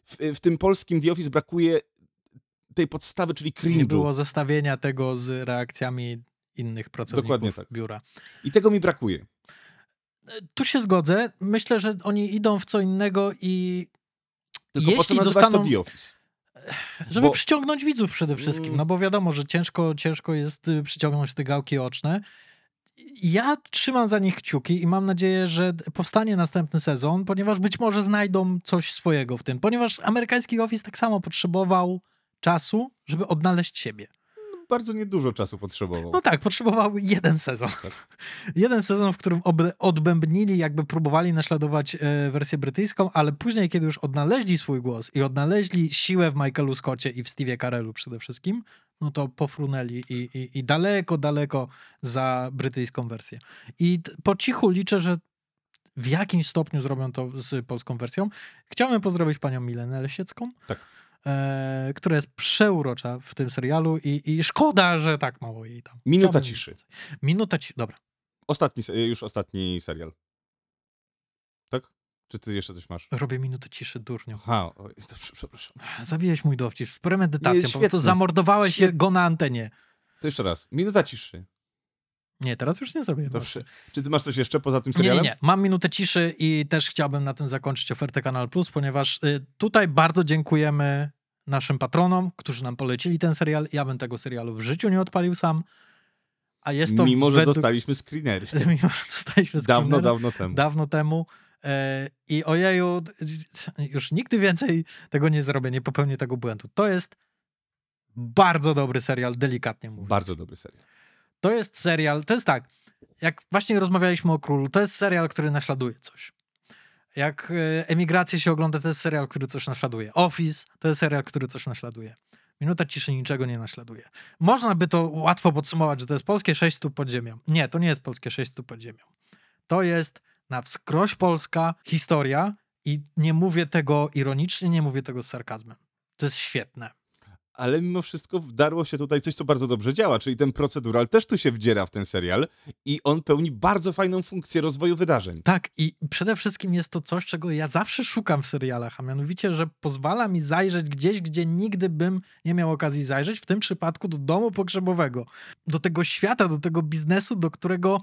w, w tym polskim The Office brakuje tej podstawy, czyli Nie cringe'u. było zestawienia tego z reakcjami innych pracowników Dokładnie tak. biura. I tego mi brakuje. Tu się zgodzę. Myślę, że oni idą w co innego i Tylko po co jeśli nazywać dostaną, to The Office? Żeby bo- przyciągnąć widzów przede wszystkim, Mm. no bo wiadomo, że ciężko, ciężko jest y, przyciągnąć te gałki oczne. Ja trzymam za nich kciuki i mam nadzieję, że powstanie następny sezon, ponieważ być może znajdą coś swojego w tym, ponieważ amerykański Office tak samo potrzebował czasu, żeby odnaleźć siebie. Bardzo niedużo czasu potrzebował. No tak, potrzebował jeden sezon. jeden sezon, w którym odbębnili, jakby próbowali naśladować e, wersję brytyjską, ale później, kiedy już odnaleźli swój głos i odnaleźli siłę w Michaelu Scottie i w Steve'ie Carellu przede wszystkim, no to pofrunęli i, i, i daleko, daleko za brytyjską wersję. I po cichu liczę, że w jakimś stopniu zrobią to z polską wersją. Chciałbym pozdrowić panią Milenę Lesiecką, Tak. E, która jest przeurocza w tym serialu i, i szkoda, że tak mało jej tam. Minuta Chciałbym ciszy. więcej. Minuta ciszy, dobra. Ostatni, już ostatni serial. Tak? Czy ty jeszcze coś masz? Robię minutę ciszy, durniu. Aha, oj, dobrze, przepraszam. Zabiłeś mój dowcip z premedytacją, Nie, po prostu zamordowałeś Świetny. go na antenie. To jeszcze raz. Minuta ciszy. Nie, teraz już nie zrobię. Dobrze. Czy ty masz coś jeszcze poza tym Nie, nie, serialem? nie. Mam minutę ciszy i też chciałbym na tym zakończyć ofertę Kanal Plus, ponieważ y, tutaj bardzo dziękujemy naszym patronom, którzy nam polecili ten serial. Ja bym tego serialu w życiu nie odpalił sam. A jest to Mimo, że według... dostaliśmy screenery. Mimo, że dostaliśmy Dawno, screenera. dawno temu. dawno temu. E, I ojeju, już nigdy więcej tego nie zrobię, nie popełnię tego błędu. To jest bardzo dobry serial, delikatnie mówiąc. Bardzo dobry serial. To jest serial, to jest tak, jak właśnie rozmawialiśmy o Królu, to jest serial, który naśladuje coś. Jak e, emigrację się ogląda, to jest serial, który coś naśladuje. Office to jest serial, który coś naśladuje. Minuta ciszy niczego nie naśladuje. Można by to łatwo podsumować, że to jest polskie 6 stóp pod ziemią. Nie, to nie jest polskie 6 stóp pod ziemią. To jest na wskroś polska historia i nie mówię tego ironicznie, nie mówię tego z sarkazmem. To jest świetne. Ale mimo wszystko wdarło się tutaj coś, co bardzo dobrze działa, czyli ten procedural też tu się wdziera w ten serial i on pełni bardzo fajną funkcję rozwoju wydarzeń. Tak, i przede wszystkim jest to coś, czego ja zawsze szukam w serialach, a mianowicie, że pozwala mi zajrzeć gdzieś, gdzie nigdy bym nie miał okazji zajrzeć, w tym przypadku do domu pogrzebowego, do tego świata, do tego biznesu, do którego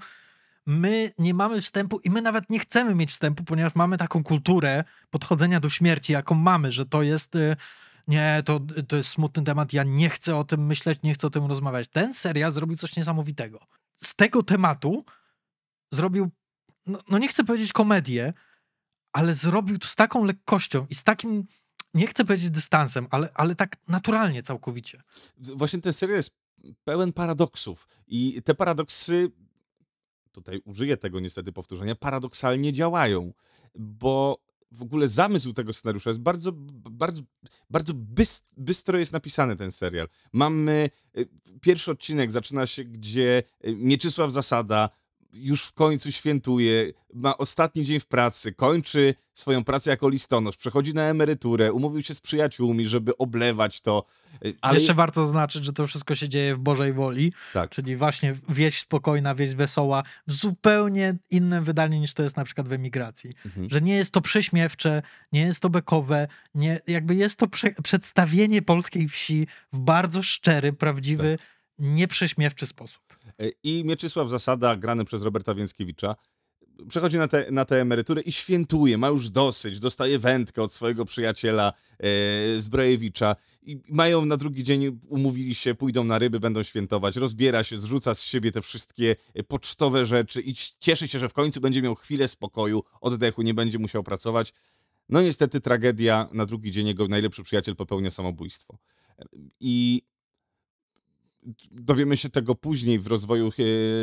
my nie mamy wstępu i my nawet nie chcemy mieć wstępu, ponieważ mamy taką kulturę podchodzenia do śmierci, jaką mamy, że to jest. Nie, to, to jest smutny temat, ja nie chcę o tym myśleć, nie chcę o tym rozmawiać. Ten serial zrobił coś niesamowitego. Z tego tematu zrobił no, no nie chcę powiedzieć komedię, ale zrobił to z taką lekkością i z takim, nie chcę powiedzieć dystansem, ale, ale tak naturalnie całkowicie. Właśnie ten serial jest pełen paradoksów i te paradoksy, tutaj użyję tego niestety powtórzenia, paradoksalnie działają, bo w ogóle zamysł tego scenariusza jest bardzo, bardzo, bardzo byst, bystro jest napisany ten serial. Mamy y, pierwszy odcinek, zaczyna się, gdzie y, Mieczysław Zasada już w końcu świętuje, ma ostatni dzień w pracy, kończy swoją pracę jako listonosz, przechodzi na emeryturę, umówił się z przyjaciółmi, żeby oblewać to. y, Ale Jeszcze warto zaznaczyć, że to wszystko się dzieje w Bożej woli, tak. czyli właśnie wieść spokojna, wieść wesoła, w zupełnie innym wydaniu niż to jest na przykład w emigracji. Mhm. Że nie jest to prześmiewcze, nie jest to bekowe, nie, jakby jest to prze, przedstawienie polskiej wsi w bardzo szczery, prawdziwy, nieprześmiewczy sposób. E, I Mieczysław Zasada, grany przez Roberta Więckiewicza, przechodzi na tę na tę emeryturę i świętuje, ma już dosyć, dostaje wędkę od swojego przyjaciela e, Zbrojewicza i mają na drugi dzień, umówili się, pójdą na ryby, będą świętować, rozbiera się, zrzuca z siebie te wszystkie e, pocztowe rzeczy i cieszy się, że w końcu będzie miał chwilę spokoju, oddechu, nie będzie musiał pracować. No niestety tragedia, na drugi dzień jego najlepszy przyjaciel popełnia samobójstwo. E, I dowiemy się tego później w rozwoju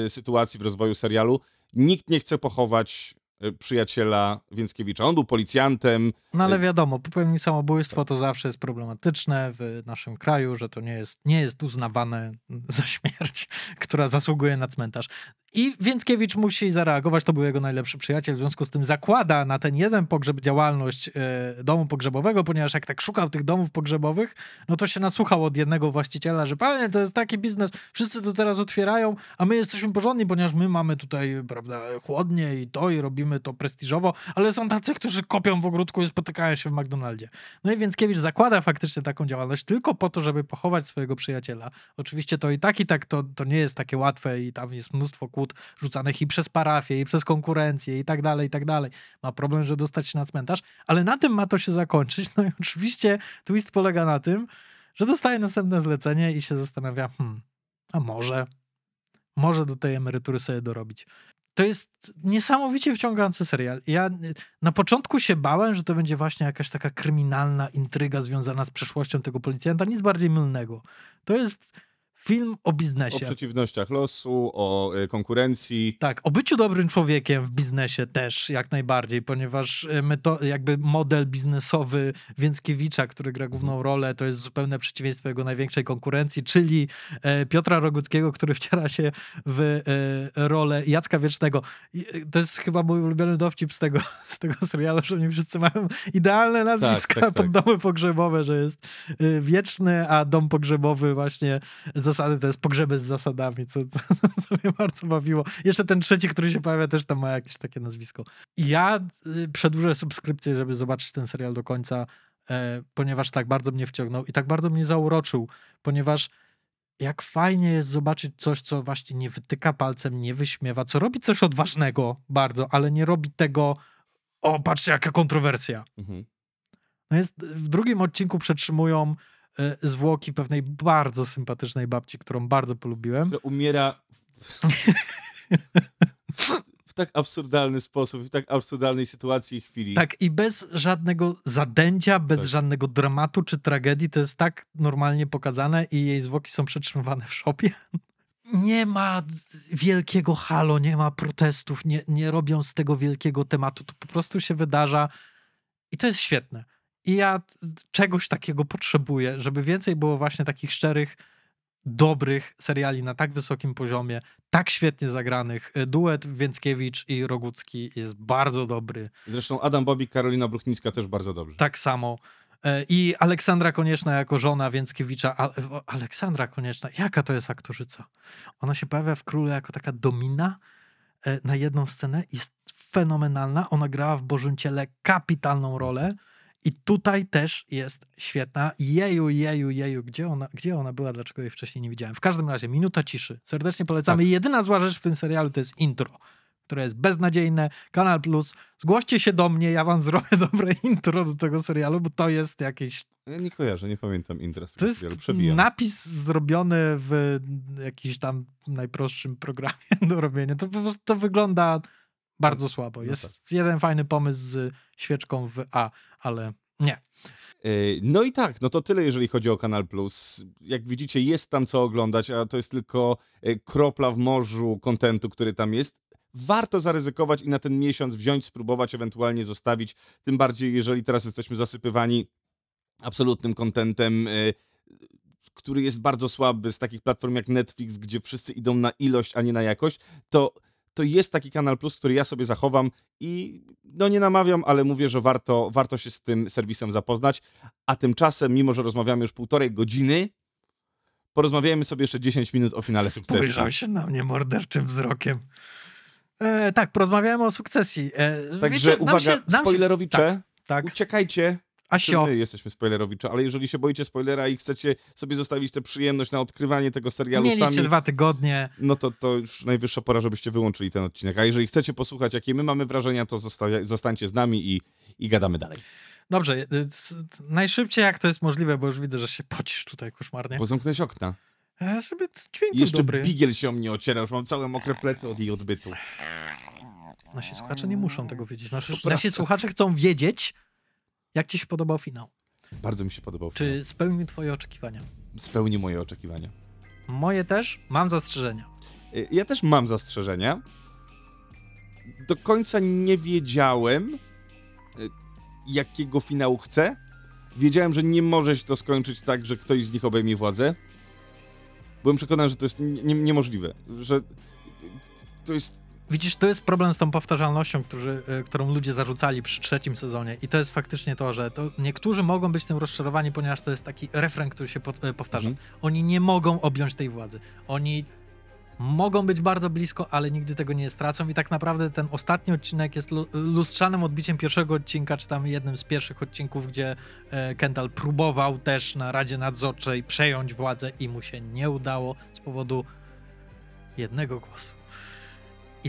e, sytuacji, w rozwoju serialu. Nikt nie chce pochować przyjaciela Więckiewicza. On był policjantem. No ale Y- wiadomo, popełnić samobójstwo to zawsze jest problematyczne w naszym kraju, że to nie jest, nie jest uznawane za śmierć, która zasługuje na cmentarz. I Więckiewicz musi zareagować, to był jego najlepszy przyjaciel, w związku z tym zakłada na ten jeden pogrzeb działalność e, domu pogrzebowego, ponieważ jak tak szukał tych domów pogrzebowych, no to się nasłuchał od jednego właściciela, że panie, to jest taki biznes, wszyscy to teraz otwierają, a my jesteśmy porządni, ponieważ my mamy tutaj, prawda, chłodnie i to i robimy to prestiżowo, ale są tacy, którzy kopią w ogródku i spotykają się w McDonaldzie. No i Więckiewicz zakłada faktycznie taką działalność tylko po to, żeby pochować swojego przyjaciela. Oczywiście to i tak, i tak to, to nie jest takie łatwe i tam jest mnóstwo kłód rzucanych i przez parafię, i przez konkurencję i tak dalej, i tak dalej. Ma problem, że dostać się na cmentarz, ale na tym ma to się zakończyć. No i oczywiście twist polega na tym, że dostaje następne zlecenie i się zastanawia, hmm, a może, może do tej emerytury sobie dorobić. To jest niesamowicie wciągający serial. Ja na początku się bałem, że to będzie właśnie jakaś taka kryminalna intryga związana z przeszłością tego policjanta. Nic bardziej mylnego. To jest film o O biznesie. przeciwnościach losu, o e, konkurencji. Tak, o byciu dobrym człowiekiem w biznesie też jak najbardziej, ponieważ y, my to jakby model biznesowy Więckiewicza, który gra główną rolę, to jest zupełne przeciwieństwo jego największej konkurencji, czyli e, Piotra Roguckiego, który wciela się w e, rolę Jacka Wiecznego. E, To jest chyba mój ulubiony dowcip z tego, z tego serialu, że oni wszyscy mają idealne nazwiska tak, tak. pod domy pogrzebowe, że jest wieczny, a dom pogrzebowy właśnie zasady to jest pogrzeby z zasadami, co, co, co mnie bardzo bawiło. Jeszcze ten trzeci, który się pojawia, też tam ma jakieś takie nazwisko. Ja y, przedłużę subskrypcję, żeby zobaczyć ten serial do końca, e, ponieważ tak bardzo mnie wciągnął i tak bardzo mnie zauroczył, ponieważ jak fajnie jest zobaczyć coś, co właśnie nie wytyka palcem, nie wyśmiewa, co robi coś odważnego bardzo, ale nie robi tego, o patrzcie jaka kontrowersja. Mhm. No jest, w drugim odcinku przetrzymują zwłoki pewnej bardzo sympatycznej babci, którą bardzo polubiłem. Która umiera w, w tak absurdalny sposób, w tak absurdalnej sytuacji i chwili. Tak, i bez żadnego zadęcia, bez Tak. żadnego dramatu czy tragedii, to jest tak normalnie pokazane i jej zwłoki są przetrzymywane w szopie. nie ma wielkiego halo, nie ma protestów, nie, nie robią z tego wielkiego tematu. To po prostu się wydarza i to jest świetne. I ja czegoś takiego potrzebuję, żeby więcej było właśnie takich szczerych, dobrych seriali na tak wysokim poziomie, tak świetnie zagranych. Y, Duet Więckiewicz i Rogucki jest bardzo dobry. Zresztą Adam Bobik, Karolina Bruchnicka też bardzo dobrze. Tak samo. E, I Aleksandra Konieczna jako żona Więckiewicza. Aleksandra Konieczna, jaka to jest aktorzyca? Ona się pojawia w Królu jako taka domina e, na jedną scenę. Jest fenomenalna. Ona grała w Bożym Ciele kapitalną rolę. I tutaj też jest świetna. Jeju, jeju, jeju. Gdzie ona, gdzie ona była? Dlaczego jej wcześniej nie widziałem? W każdym razie, minuta ciszy. Serdecznie polecamy. Tak. Jedyna zła rzecz w tym serialu to jest intro, które jest beznadziejne. Kanal Plus. Zgłoście się do mnie, ja wam zrobię dobre intro do tego serialu, bo to jest jakieś... Ja nie kojarzę, nie pamiętam interest To tego jest serialu. Przewijam. napis zrobiony w jakimś tam najprostszym programie do robienia. To po prostu to wygląda bardzo słabo. no Jest jeden fajny pomysł z świeczką w A, ale nie. E, No i tak, no to tyle, jeżeli chodzi o Kanal Plus. Jak widzicie, jest tam co oglądać, a to jest tylko e, kropla w morzu kontentu, który tam jest. Warto zaryzykować i na ten miesiąc wziąć, spróbować, ewentualnie zostawić. Tym bardziej, jeżeli teraz jesteśmy zasypywani absolutnym kontentem, e, który jest bardzo słaby z takich platform jak Netflix, gdzie wszyscy idą na ilość, a nie na jakość, to, to jest taki Kanal Plus, który ja sobie zachowam i no nie namawiam, ale mówię, że warto, warto się z tym serwisem zapoznać. A tymczasem, mimo że rozmawiamy już półtorej godziny, porozmawiajmy sobie jeszcze 10 minut o finale sukcesji. Spojrzał się na mnie morderczym wzrokiem. E, tak, porozmawiałem o sukcesji. E, Także wiecie, uwaga, się- nam się- spoilerowicze, Tak, uciekajcie. A sio. My jesteśmy spoilerowicze, ale jeżeli się boicie spoilera i chcecie sobie zostawić tę przyjemność na odkrywanie tego serialu Mieliście sami, dwa tygodnie. no to, to już najwyższa pora, żebyście wyłączyli ten odcinek. A jeżeli chcecie posłuchać, jakie my mamy wrażenia, to zostawia- zostańcie z nami i, i gadamy dalej. Dobrze, y, c- najszybciej jak to jest możliwe, bo już widzę, że się pocisz tutaj koszmarnie. Bo zamknąłeś okna. E, Żeby dźwięk jeszcze dobry. bigiel się o mnie ociera, już mam całe mokre plecy od jej odbytu. Nasi słuchacze nie muszą tego wiedzieć. Nasi, nasi słuchacze chcą wiedzieć, jak ci się podobał finał. Bardzo mi się podobał. Czy spełnił twoje oczekiwania? Spełni moje oczekiwania. Moje też. Mam zastrzeżenia. Y, Ja też mam zastrzeżenia. Do końca nie wiedziałem, y, jakiego finału chcę. Wiedziałem, że nie może się to skończyć tak, że ktoś z nich obejmie władzę. Byłem przekonany, że to jest nie, nie, niemożliwe. Że to jest Widzisz, to jest problem z tą powtarzalnością, którzy, y, którą ludzie zarzucali przy trzecim sezonie. I to jest faktycznie to, że to niektórzy mogą być tym rozczarowani, ponieważ to jest taki refren, który się y, powtarza. Mhm. Oni nie mogą objąć tej władzy. Oni mogą być bardzo blisko, ale nigdy tego nie stracą. I tak naprawdę ten ostatni odcinek jest lu- lustrzanym odbiciem pierwszego odcinka, czy tam jednym z pierwszych odcinków, gdzie e, Kendall próbował też na Radzie Nadzorczej przejąć władzę i mu się nie udało z powodu jednego głosu.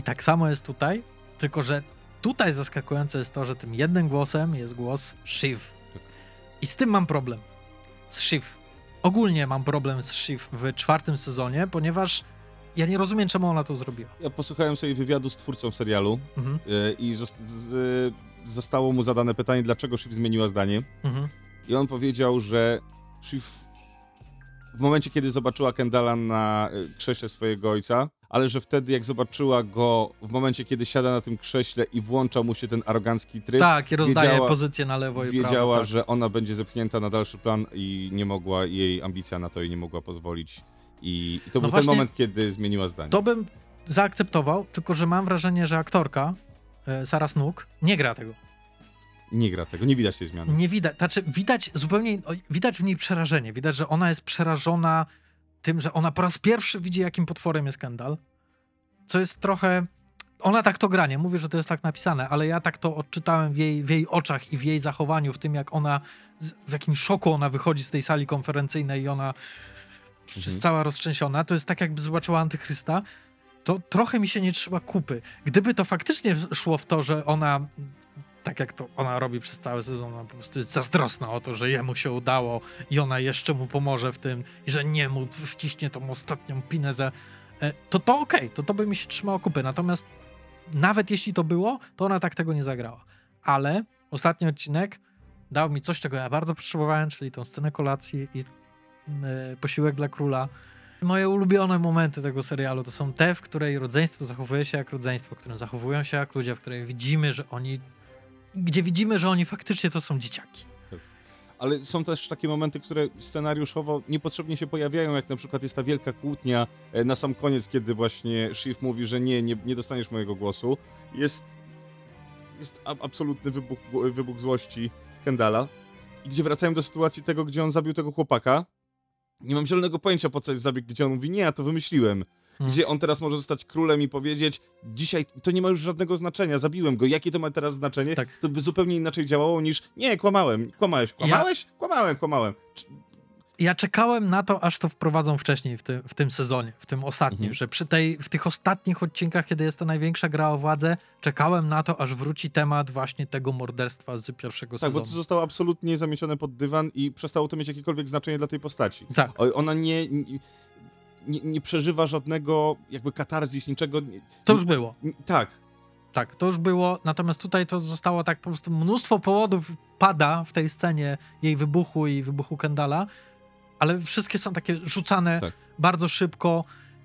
I tak samo jest tutaj, tylko że tutaj zaskakujące jest to, że tym jednym głosem jest głos Shiv. Tak. I z tym mam problem. Z Shiv. Ogólnie mam problem z Shiv w czwartym sezonie, ponieważ ja nie rozumiem, czemu ona to zrobiła. Ja posłuchałem sobie wywiadu z twórcą serialu Mhm, y, i z, zostało mu zadane pytanie, dlaczego Shiv zmieniła zdanie. mhm. I on powiedział, że Shiv w momencie, kiedy zobaczyła Kendalla na y, krześle swojego ojca, ale że wtedy, jak zobaczyła go w momencie, kiedy siada na tym krześle i włącza mu się ten arogancki tryb, Tak, i rozdaje wiedziała- pozycję na lewo i wiedziała, prawo. Tak. że ona będzie zepchnięta na dalszy plan i nie mogła, jej ambicja na to jej nie mogła pozwolić. I, i to No był ten moment, kiedy zmieniła zdanie. To bym zaakceptował, tylko że mam wrażenie, że aktorka e, Sara Snook nie gra tego. Nie gra tego, nie widać tej zmiany. Nie widać, znaczy widać zupełnie, widać w niej przerażenie. Widać, że ona jest przerażona tym, że ona po raz pierwszy widzi, jakim potworem jest Kendall. Co jest trochę. Ona tak to gra, nie mówię, że to jest tak napisane, ale ja tak to odczytałem w jej, w jej oczach i w jej zachowaniu, w tym jak ona, w jakim szoku ona wychodzi z tej sali konferencyjnej i ona jest Mhm. cała roztrzęsiona. To jest tak, jakby zobaczyła antychrysta. To trochę mi się nie trzyma kupy. Gdyby to faktycznie szło w to, że ona tak jak to ona robi przez cały sezon, ona po prostu jest zazdrosna o to, że jemu się udało i ona jeszcze mu pomoże w tym i że nie mu wciśnie tą ostatnią pinę, że to to okej, to to by mi się trzymało kupy. Natomiast nawet jeśli to było, to ona tak tego nie zagrała. Ale ostatni odcinek dał mi coś, czego ja bardzo potrzebowałem, czyli tą scenę kolacji i e, posiłek dla króla. Moje ulubione momenty tego serialu to są te, w której rodzeństwo zachowuje się jak rodzeństwo, w którym zachowują się jak ludzie, w której widzimy, że oni. Gdzie widzimy, że oni faktycznie to są dzieciaki. Ale są też takie momenty, które scenariuszowo niepotrzebnie się pojawiają, jak na przykład jest ta wielka kłótnia e, na sam koniec, kiedy właśnie Shiv mówi, że nie, nie, nie dostaniesz mojego głosu. Jest, jest absolutny wybuch, wybuch złości Kendala. I gdzie wracają do sytuacji tego, gdzie on zabił tego chłopaka. Nie mam zielonego pojęcia, po co jest zabieg, gdzie on mówi, nie, ja to wymyśliłem. Hmm. Gdzie on teraz może zostać królem i powiedzieć, dzisiaj to nie ma już żadnego znaczenia, zabiłem go, jakie to ma teraz znaczenie? Tak. To by zupełnie inaczej działało niż, nie, kłamałem, kłamałeś, kłamałeś? Kłamałem, kłamałem. Czy- Ja czekałem na to, aż to wprowadzą wcześniej w, tym w tym sezonie, w tym ostatnim, Mhm. że przy tej, w tych ostatnich odcinkach, kiedy jest ta największa gra o władzę, czekałem na to, aż wróci temat właśnie tego morderstwa z pierwszego Tak, bo sezonu. to zostało absolutnie zamiecione pod dywan i przestało to mieć jakiekolwiek znaczenie dla tej postaci. Tak, Ona nie, nie, nie, nie przeżywa żadnego jakby katarzis, niczego. To już było. tak, Tak, to już było, natomiast tutaj to zostało tak po prostu mnóstwo powodów pada w tej scenie jej wybuchu i wybuchu Kendala, ale wszystkie są takie rzucane Tak. bardzo szybko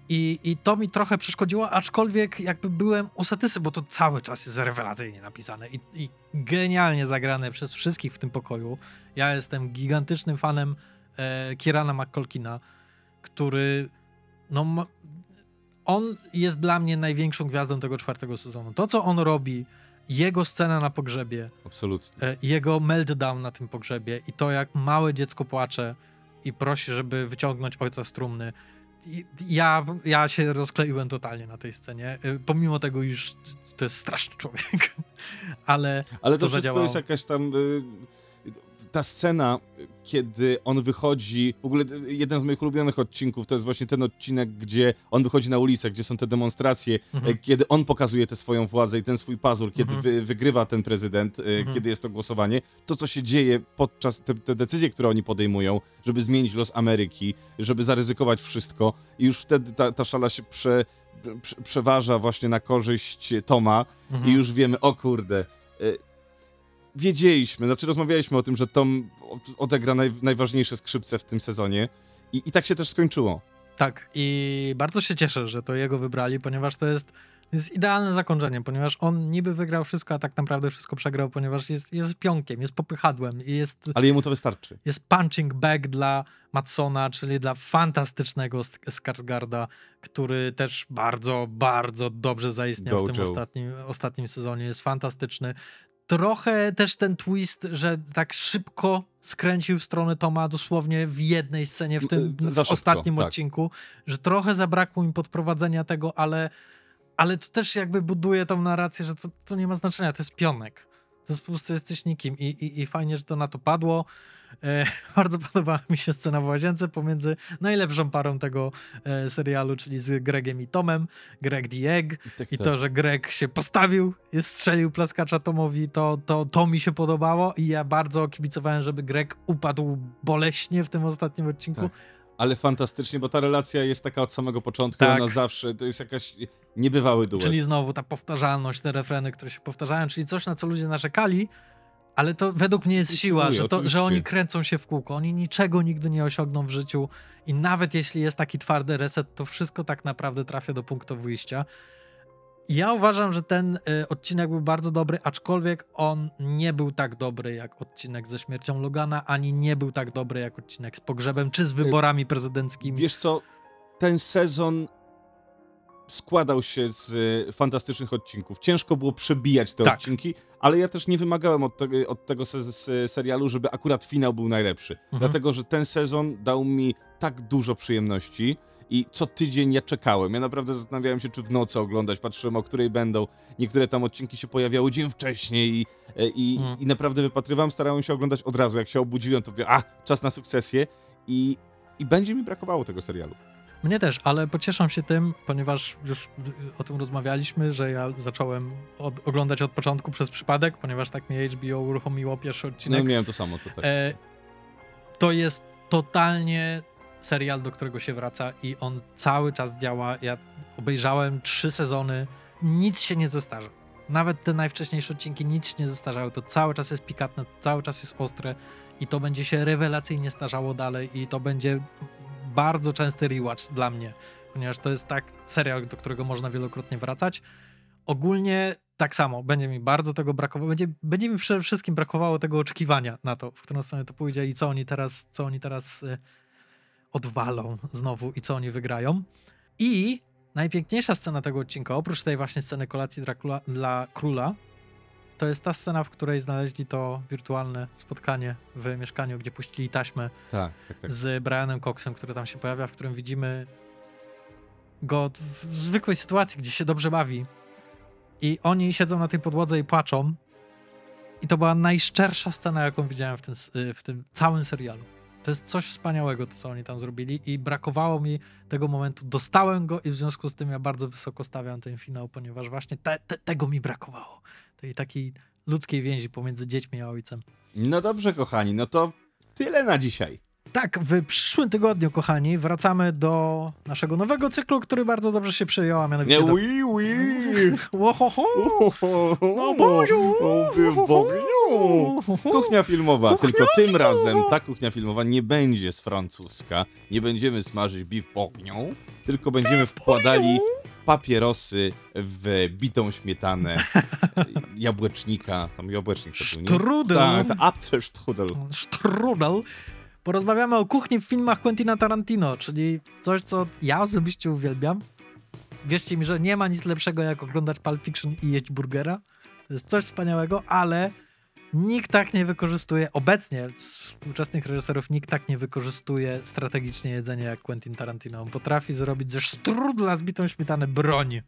i, i to mi trochę przeszkodziło, aczkolwiek jakby byłem usatysy, bo to cały czas jest rewelacyjnie napisane i, i genialnie zagrane przez wszystkich w tym pokoju. Ja jestem gigantycznym fanem e, Kirana McColkina, który no, on jest dla mnie największą gwiazdą tego czwartego sezonu. To, co on robi, jego scena na pogrzebie, absolutnie. e, jego meltdown na tym pogrzebie i to, jak małe dziecko płacze i prosi, żeby wyciągnąć ojca z trumny. Ja, ja się rozkleiłem totalnie na tej scenie, e, pomimo tego, iż to jest straszny człowiek, ale Ale to, to wszystko zadziałało. jest jakaś tam. Y, ta scena, kiedy on wychodzi. W ogóle jeden z moich ulubionych odcinków to jest właśnie ten odcinek, gdzie on wychodzi na ulicę, gdzie są te demonstracje, Mhm. e, kiedy on pokazuje tę swoją władzę i ten swój pazur, kiedy Mhm. wy, wygrywa ten prezydent, e, Mhm. kiedy jest to głosowanie. To, co się dzieje podczas te, te decyzje, które oni podejmują, żeby zmienić los Ameryki, żeby zaryzykować wszystko, i już wtedy ta, ta szala się prze, prze, przeważa właśnie na korzyść Toma. Mhm. I już wiemy, o kurde. y, Wiedzieliśmy, znaczy rozmawialiśmy o tym, że Tom od- odegra naj, najważniejsze skrzypce w tym sezonie. I, I tak się też skończyło. Tak, i bardzo się cieszę, że to jego wybrali, ponieważ to jest, jest idealne zakończenie, ponieważ on niby wygrał wszystko, a tak naprawdę wszystko przegrał, ponieważ jest, jest pionkiem, jest popychadłem i jest, Ale jemu to wystarczy. jest punching bag dla Matsona, czyli dla fantastycznego Sk- Skarsgarda, który też bardzo, bardzo dobrze zaistniał w tym ostatnim, ostatnim sezonie, jest fantastyczny. Trochę też ten twist, że tak szybko skręcił w stronę Toma dosłownie w jednej scenie w tym Za w szybko, ostatnim tak. odcinku, że trochę zabrakło im podprowadzenia tego, ale, ale to też jakby buduje tą narrację, że to, to nie ma znaczenia, to jest pionek. To jest po prostu jesteś nikim i, i, i fajnie, że to na to padło. E, bardzo podobała mi się scena w łazience pomiędzy najlepszą parą tego e, serialu, czyli z Gregiem i Tomem. Greg the Egg. Tak, I tak. to, że Greg się postawił, jest strzelił plaskacza Tomowi, to, to, to mi się podobało i ja bardzo kibicowałem, żeby Greg upadł boleśnie w tym ostatnim odcinku. Tak. Ale fantastycznie, bo ta relacja jest taka od samego początku, Tak. ona zawsze, to jest jakaś niebywały duet. Czyli znowu ta powtarzalność, te refreny, które się powtarzają, czyli coś, na co ludzie narzekali, ale to według mnie jest siła, że, to, że oni kręcą się w kółko, oni niczego nigdy nie osiągną w życiu i nawet jeśli jest taki twardy reset, to wszystko tak naprawdę trafia do punktu wyjścia. Ja uważam, że ten y, odcinek był bardzo dobry, aczkolwiek on nie był tak dobry jak odcinek ze śmiercią Logana, ani nie był tak dobry jak odcinek z pogrzebem, czy z wyborami prezydenckimi. Wiesz co, ten sezon składał się z y, fantastycznych odcinków. Ciężko było przebijać te Tak. odcinki, ale ja też nie wymagałem od, tego, od tego se, se, serialu, żeby akurat finał był najlepszy. Mhm. Dlatego, że ten sezon dał mi tak dużo przyjemności i co tydzień ja czekałem. Ja naprawdę zastanawiałem się, czy w nocy oglądać, patrzyłem, o której będą. Niektóre tam odcinki się pojawiały dzień wcześniej i, e, i, Mhm. i naprawdę wypatrywałem, starałem się oglądać od razu. Jak się obudziłem, to mówię, a, czas na sukcesję i, i będzie mi brakowało tego serialu. Mnie też, ale pocieszam się tym, ponieważ już o tym rozmawialiśmy, że ja zacząłem od, oglądać od początku przez przypadek, ponieważ tak mnie HBO uruchomiło pierwszy No odcinek. miałem to samo tutaj. E, to jest totalnie serial, do którego się wraca i on cały czas działa. Ja obejrzałem trzy sezony, nic się nie zestarza. Nawet te najwcześniejsze odcinki nic się nie zestarzały. To cały czas jest pikantne, cały czas jest ostre i to będzie się rewelacyjnie starzało dalej i to będzie bardzo częsty rewatch dla mnie, ponieważ to jest tak serial, do którego można wielokrotnie wracać. Ogólnie tak samo, będzie mi bardzo tego brakowało, będzie, będzie mi przede wszystkim brakowało tego oczekiwania na to, w którą stronę to pójdzie i co oni teraz, co oni teraz y, odwalą znowu i co oni wygrają. I najpiękniejsza scena tego odcinka, oprócz tej właśnie sceny kolacji dla króla, to jest ta scena, w której znaleźli to wirtualne spotkanie w mieszkaniu, gdzie puścili taśmę Tak, tak, tak. z Brianem Coxem, który tam się pojawia, w którym widzimy go w zwykłej sytuacji, gdzie się dobrze bawi. I oni siedzą na tej podłodze i płaczą. I to była najszczersza scena, jaką widziałem w tym, s- w tym całym serialu. To jest coś wspaniałego, to co oni tam zrobili i brakowało mi tego momentu. Dostałem go i w związku z tym ja bardzo wysoko stawiam ten finał, ponieważ właśnie te, te, tego mi brakowało. Tej takiej ludzkiej więzi pomiędzy dziećmi a ojcem. No dobrze, kochani, no to tyle na dzisiaj. Tak, w przyszłym tygodniu, kochani, wracamy do naszego nowego cyklu, który bardzo dobrze się przyjął, a Nie, mianowicie... do... ui, ui. Łohoho! O Boziu! Kuchnia filmowa, Kuchnia tylko tym filmowa. razem ta kuchnia filmowa nie będzie z francuska. Nie będziemy smażyć beef bourguignon, tylko będziemy wkładali papierosy w bitą śmietanę jabłecznika. Tam jabłecznik? Strudel. Tak, Apfelstrudel. Strudel. Porozmawiamy o kuchni w filmach Quentina Tarantino, czyli coś, co ja osobiście uwielbiam. Wierzcie mi, że nie ma nic lepszego, jak oglądać Pulp Fiction i jeść burgera. To jest coś wspaniałego, ale nikt tak nie wykorzystuje, obecnie współczesnych reżyserów, nikt tak nie wykorzystuje strategicznie jedzenia jak Quentin Tarantino. On potrafi zrobić ze strudla zbitą śmietanę broń.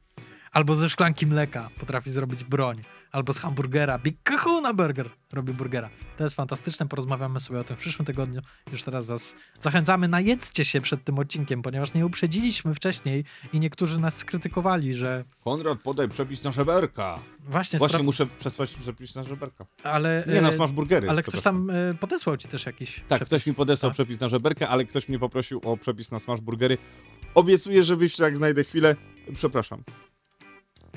Albo ze szklanki mleka potrafi zrobić broń. Albo z hamburgera. Big Kahuna Burger robi burgera. To jest fantastyczne, porozmawiamy sobie o tym w przyszłym tygodniu. Już teraz was zachęcamy, najedzcie się przed tym odcinkiem, ponieważ nie uprzedziliśmy wcześniej i niektórzy nas skrytykowali, że Konrad, podaj przepis na żeberka. właśnie, Właśnie muszę przesłać przepis na żeberka. ale, Nie no, e, smaż burgery. ale ktoś tam e, podesłał ci też jakiś Tak, przepis. ktoś mi podesłał Tak. przepis na żeberkę, ale ktoś mnie poprosił o przepis na smash burgery. Obiecuję, że wyślę jak znajdę chwilę. Przepraszam.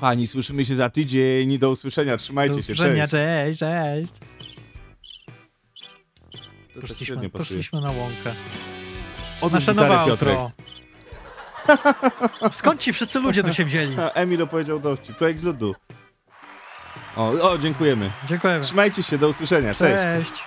Pani, słyszymy się za tydzień. Do usłyszenia. Trzymajcie Do się. usłyszenia, Cześć. cześć, cześć. To tak Poszliśmy, poszliśmy na łąkę. Odłóż Nasze nowe outro. Skąd ci wszyscy ludzie tu się wzięli? Emil opowiedział dości. Projekt z ludu. O, o, dziękujemy. Dziękujemy. Trzymajcie się, do usłyszenia. Cześć. Cześć.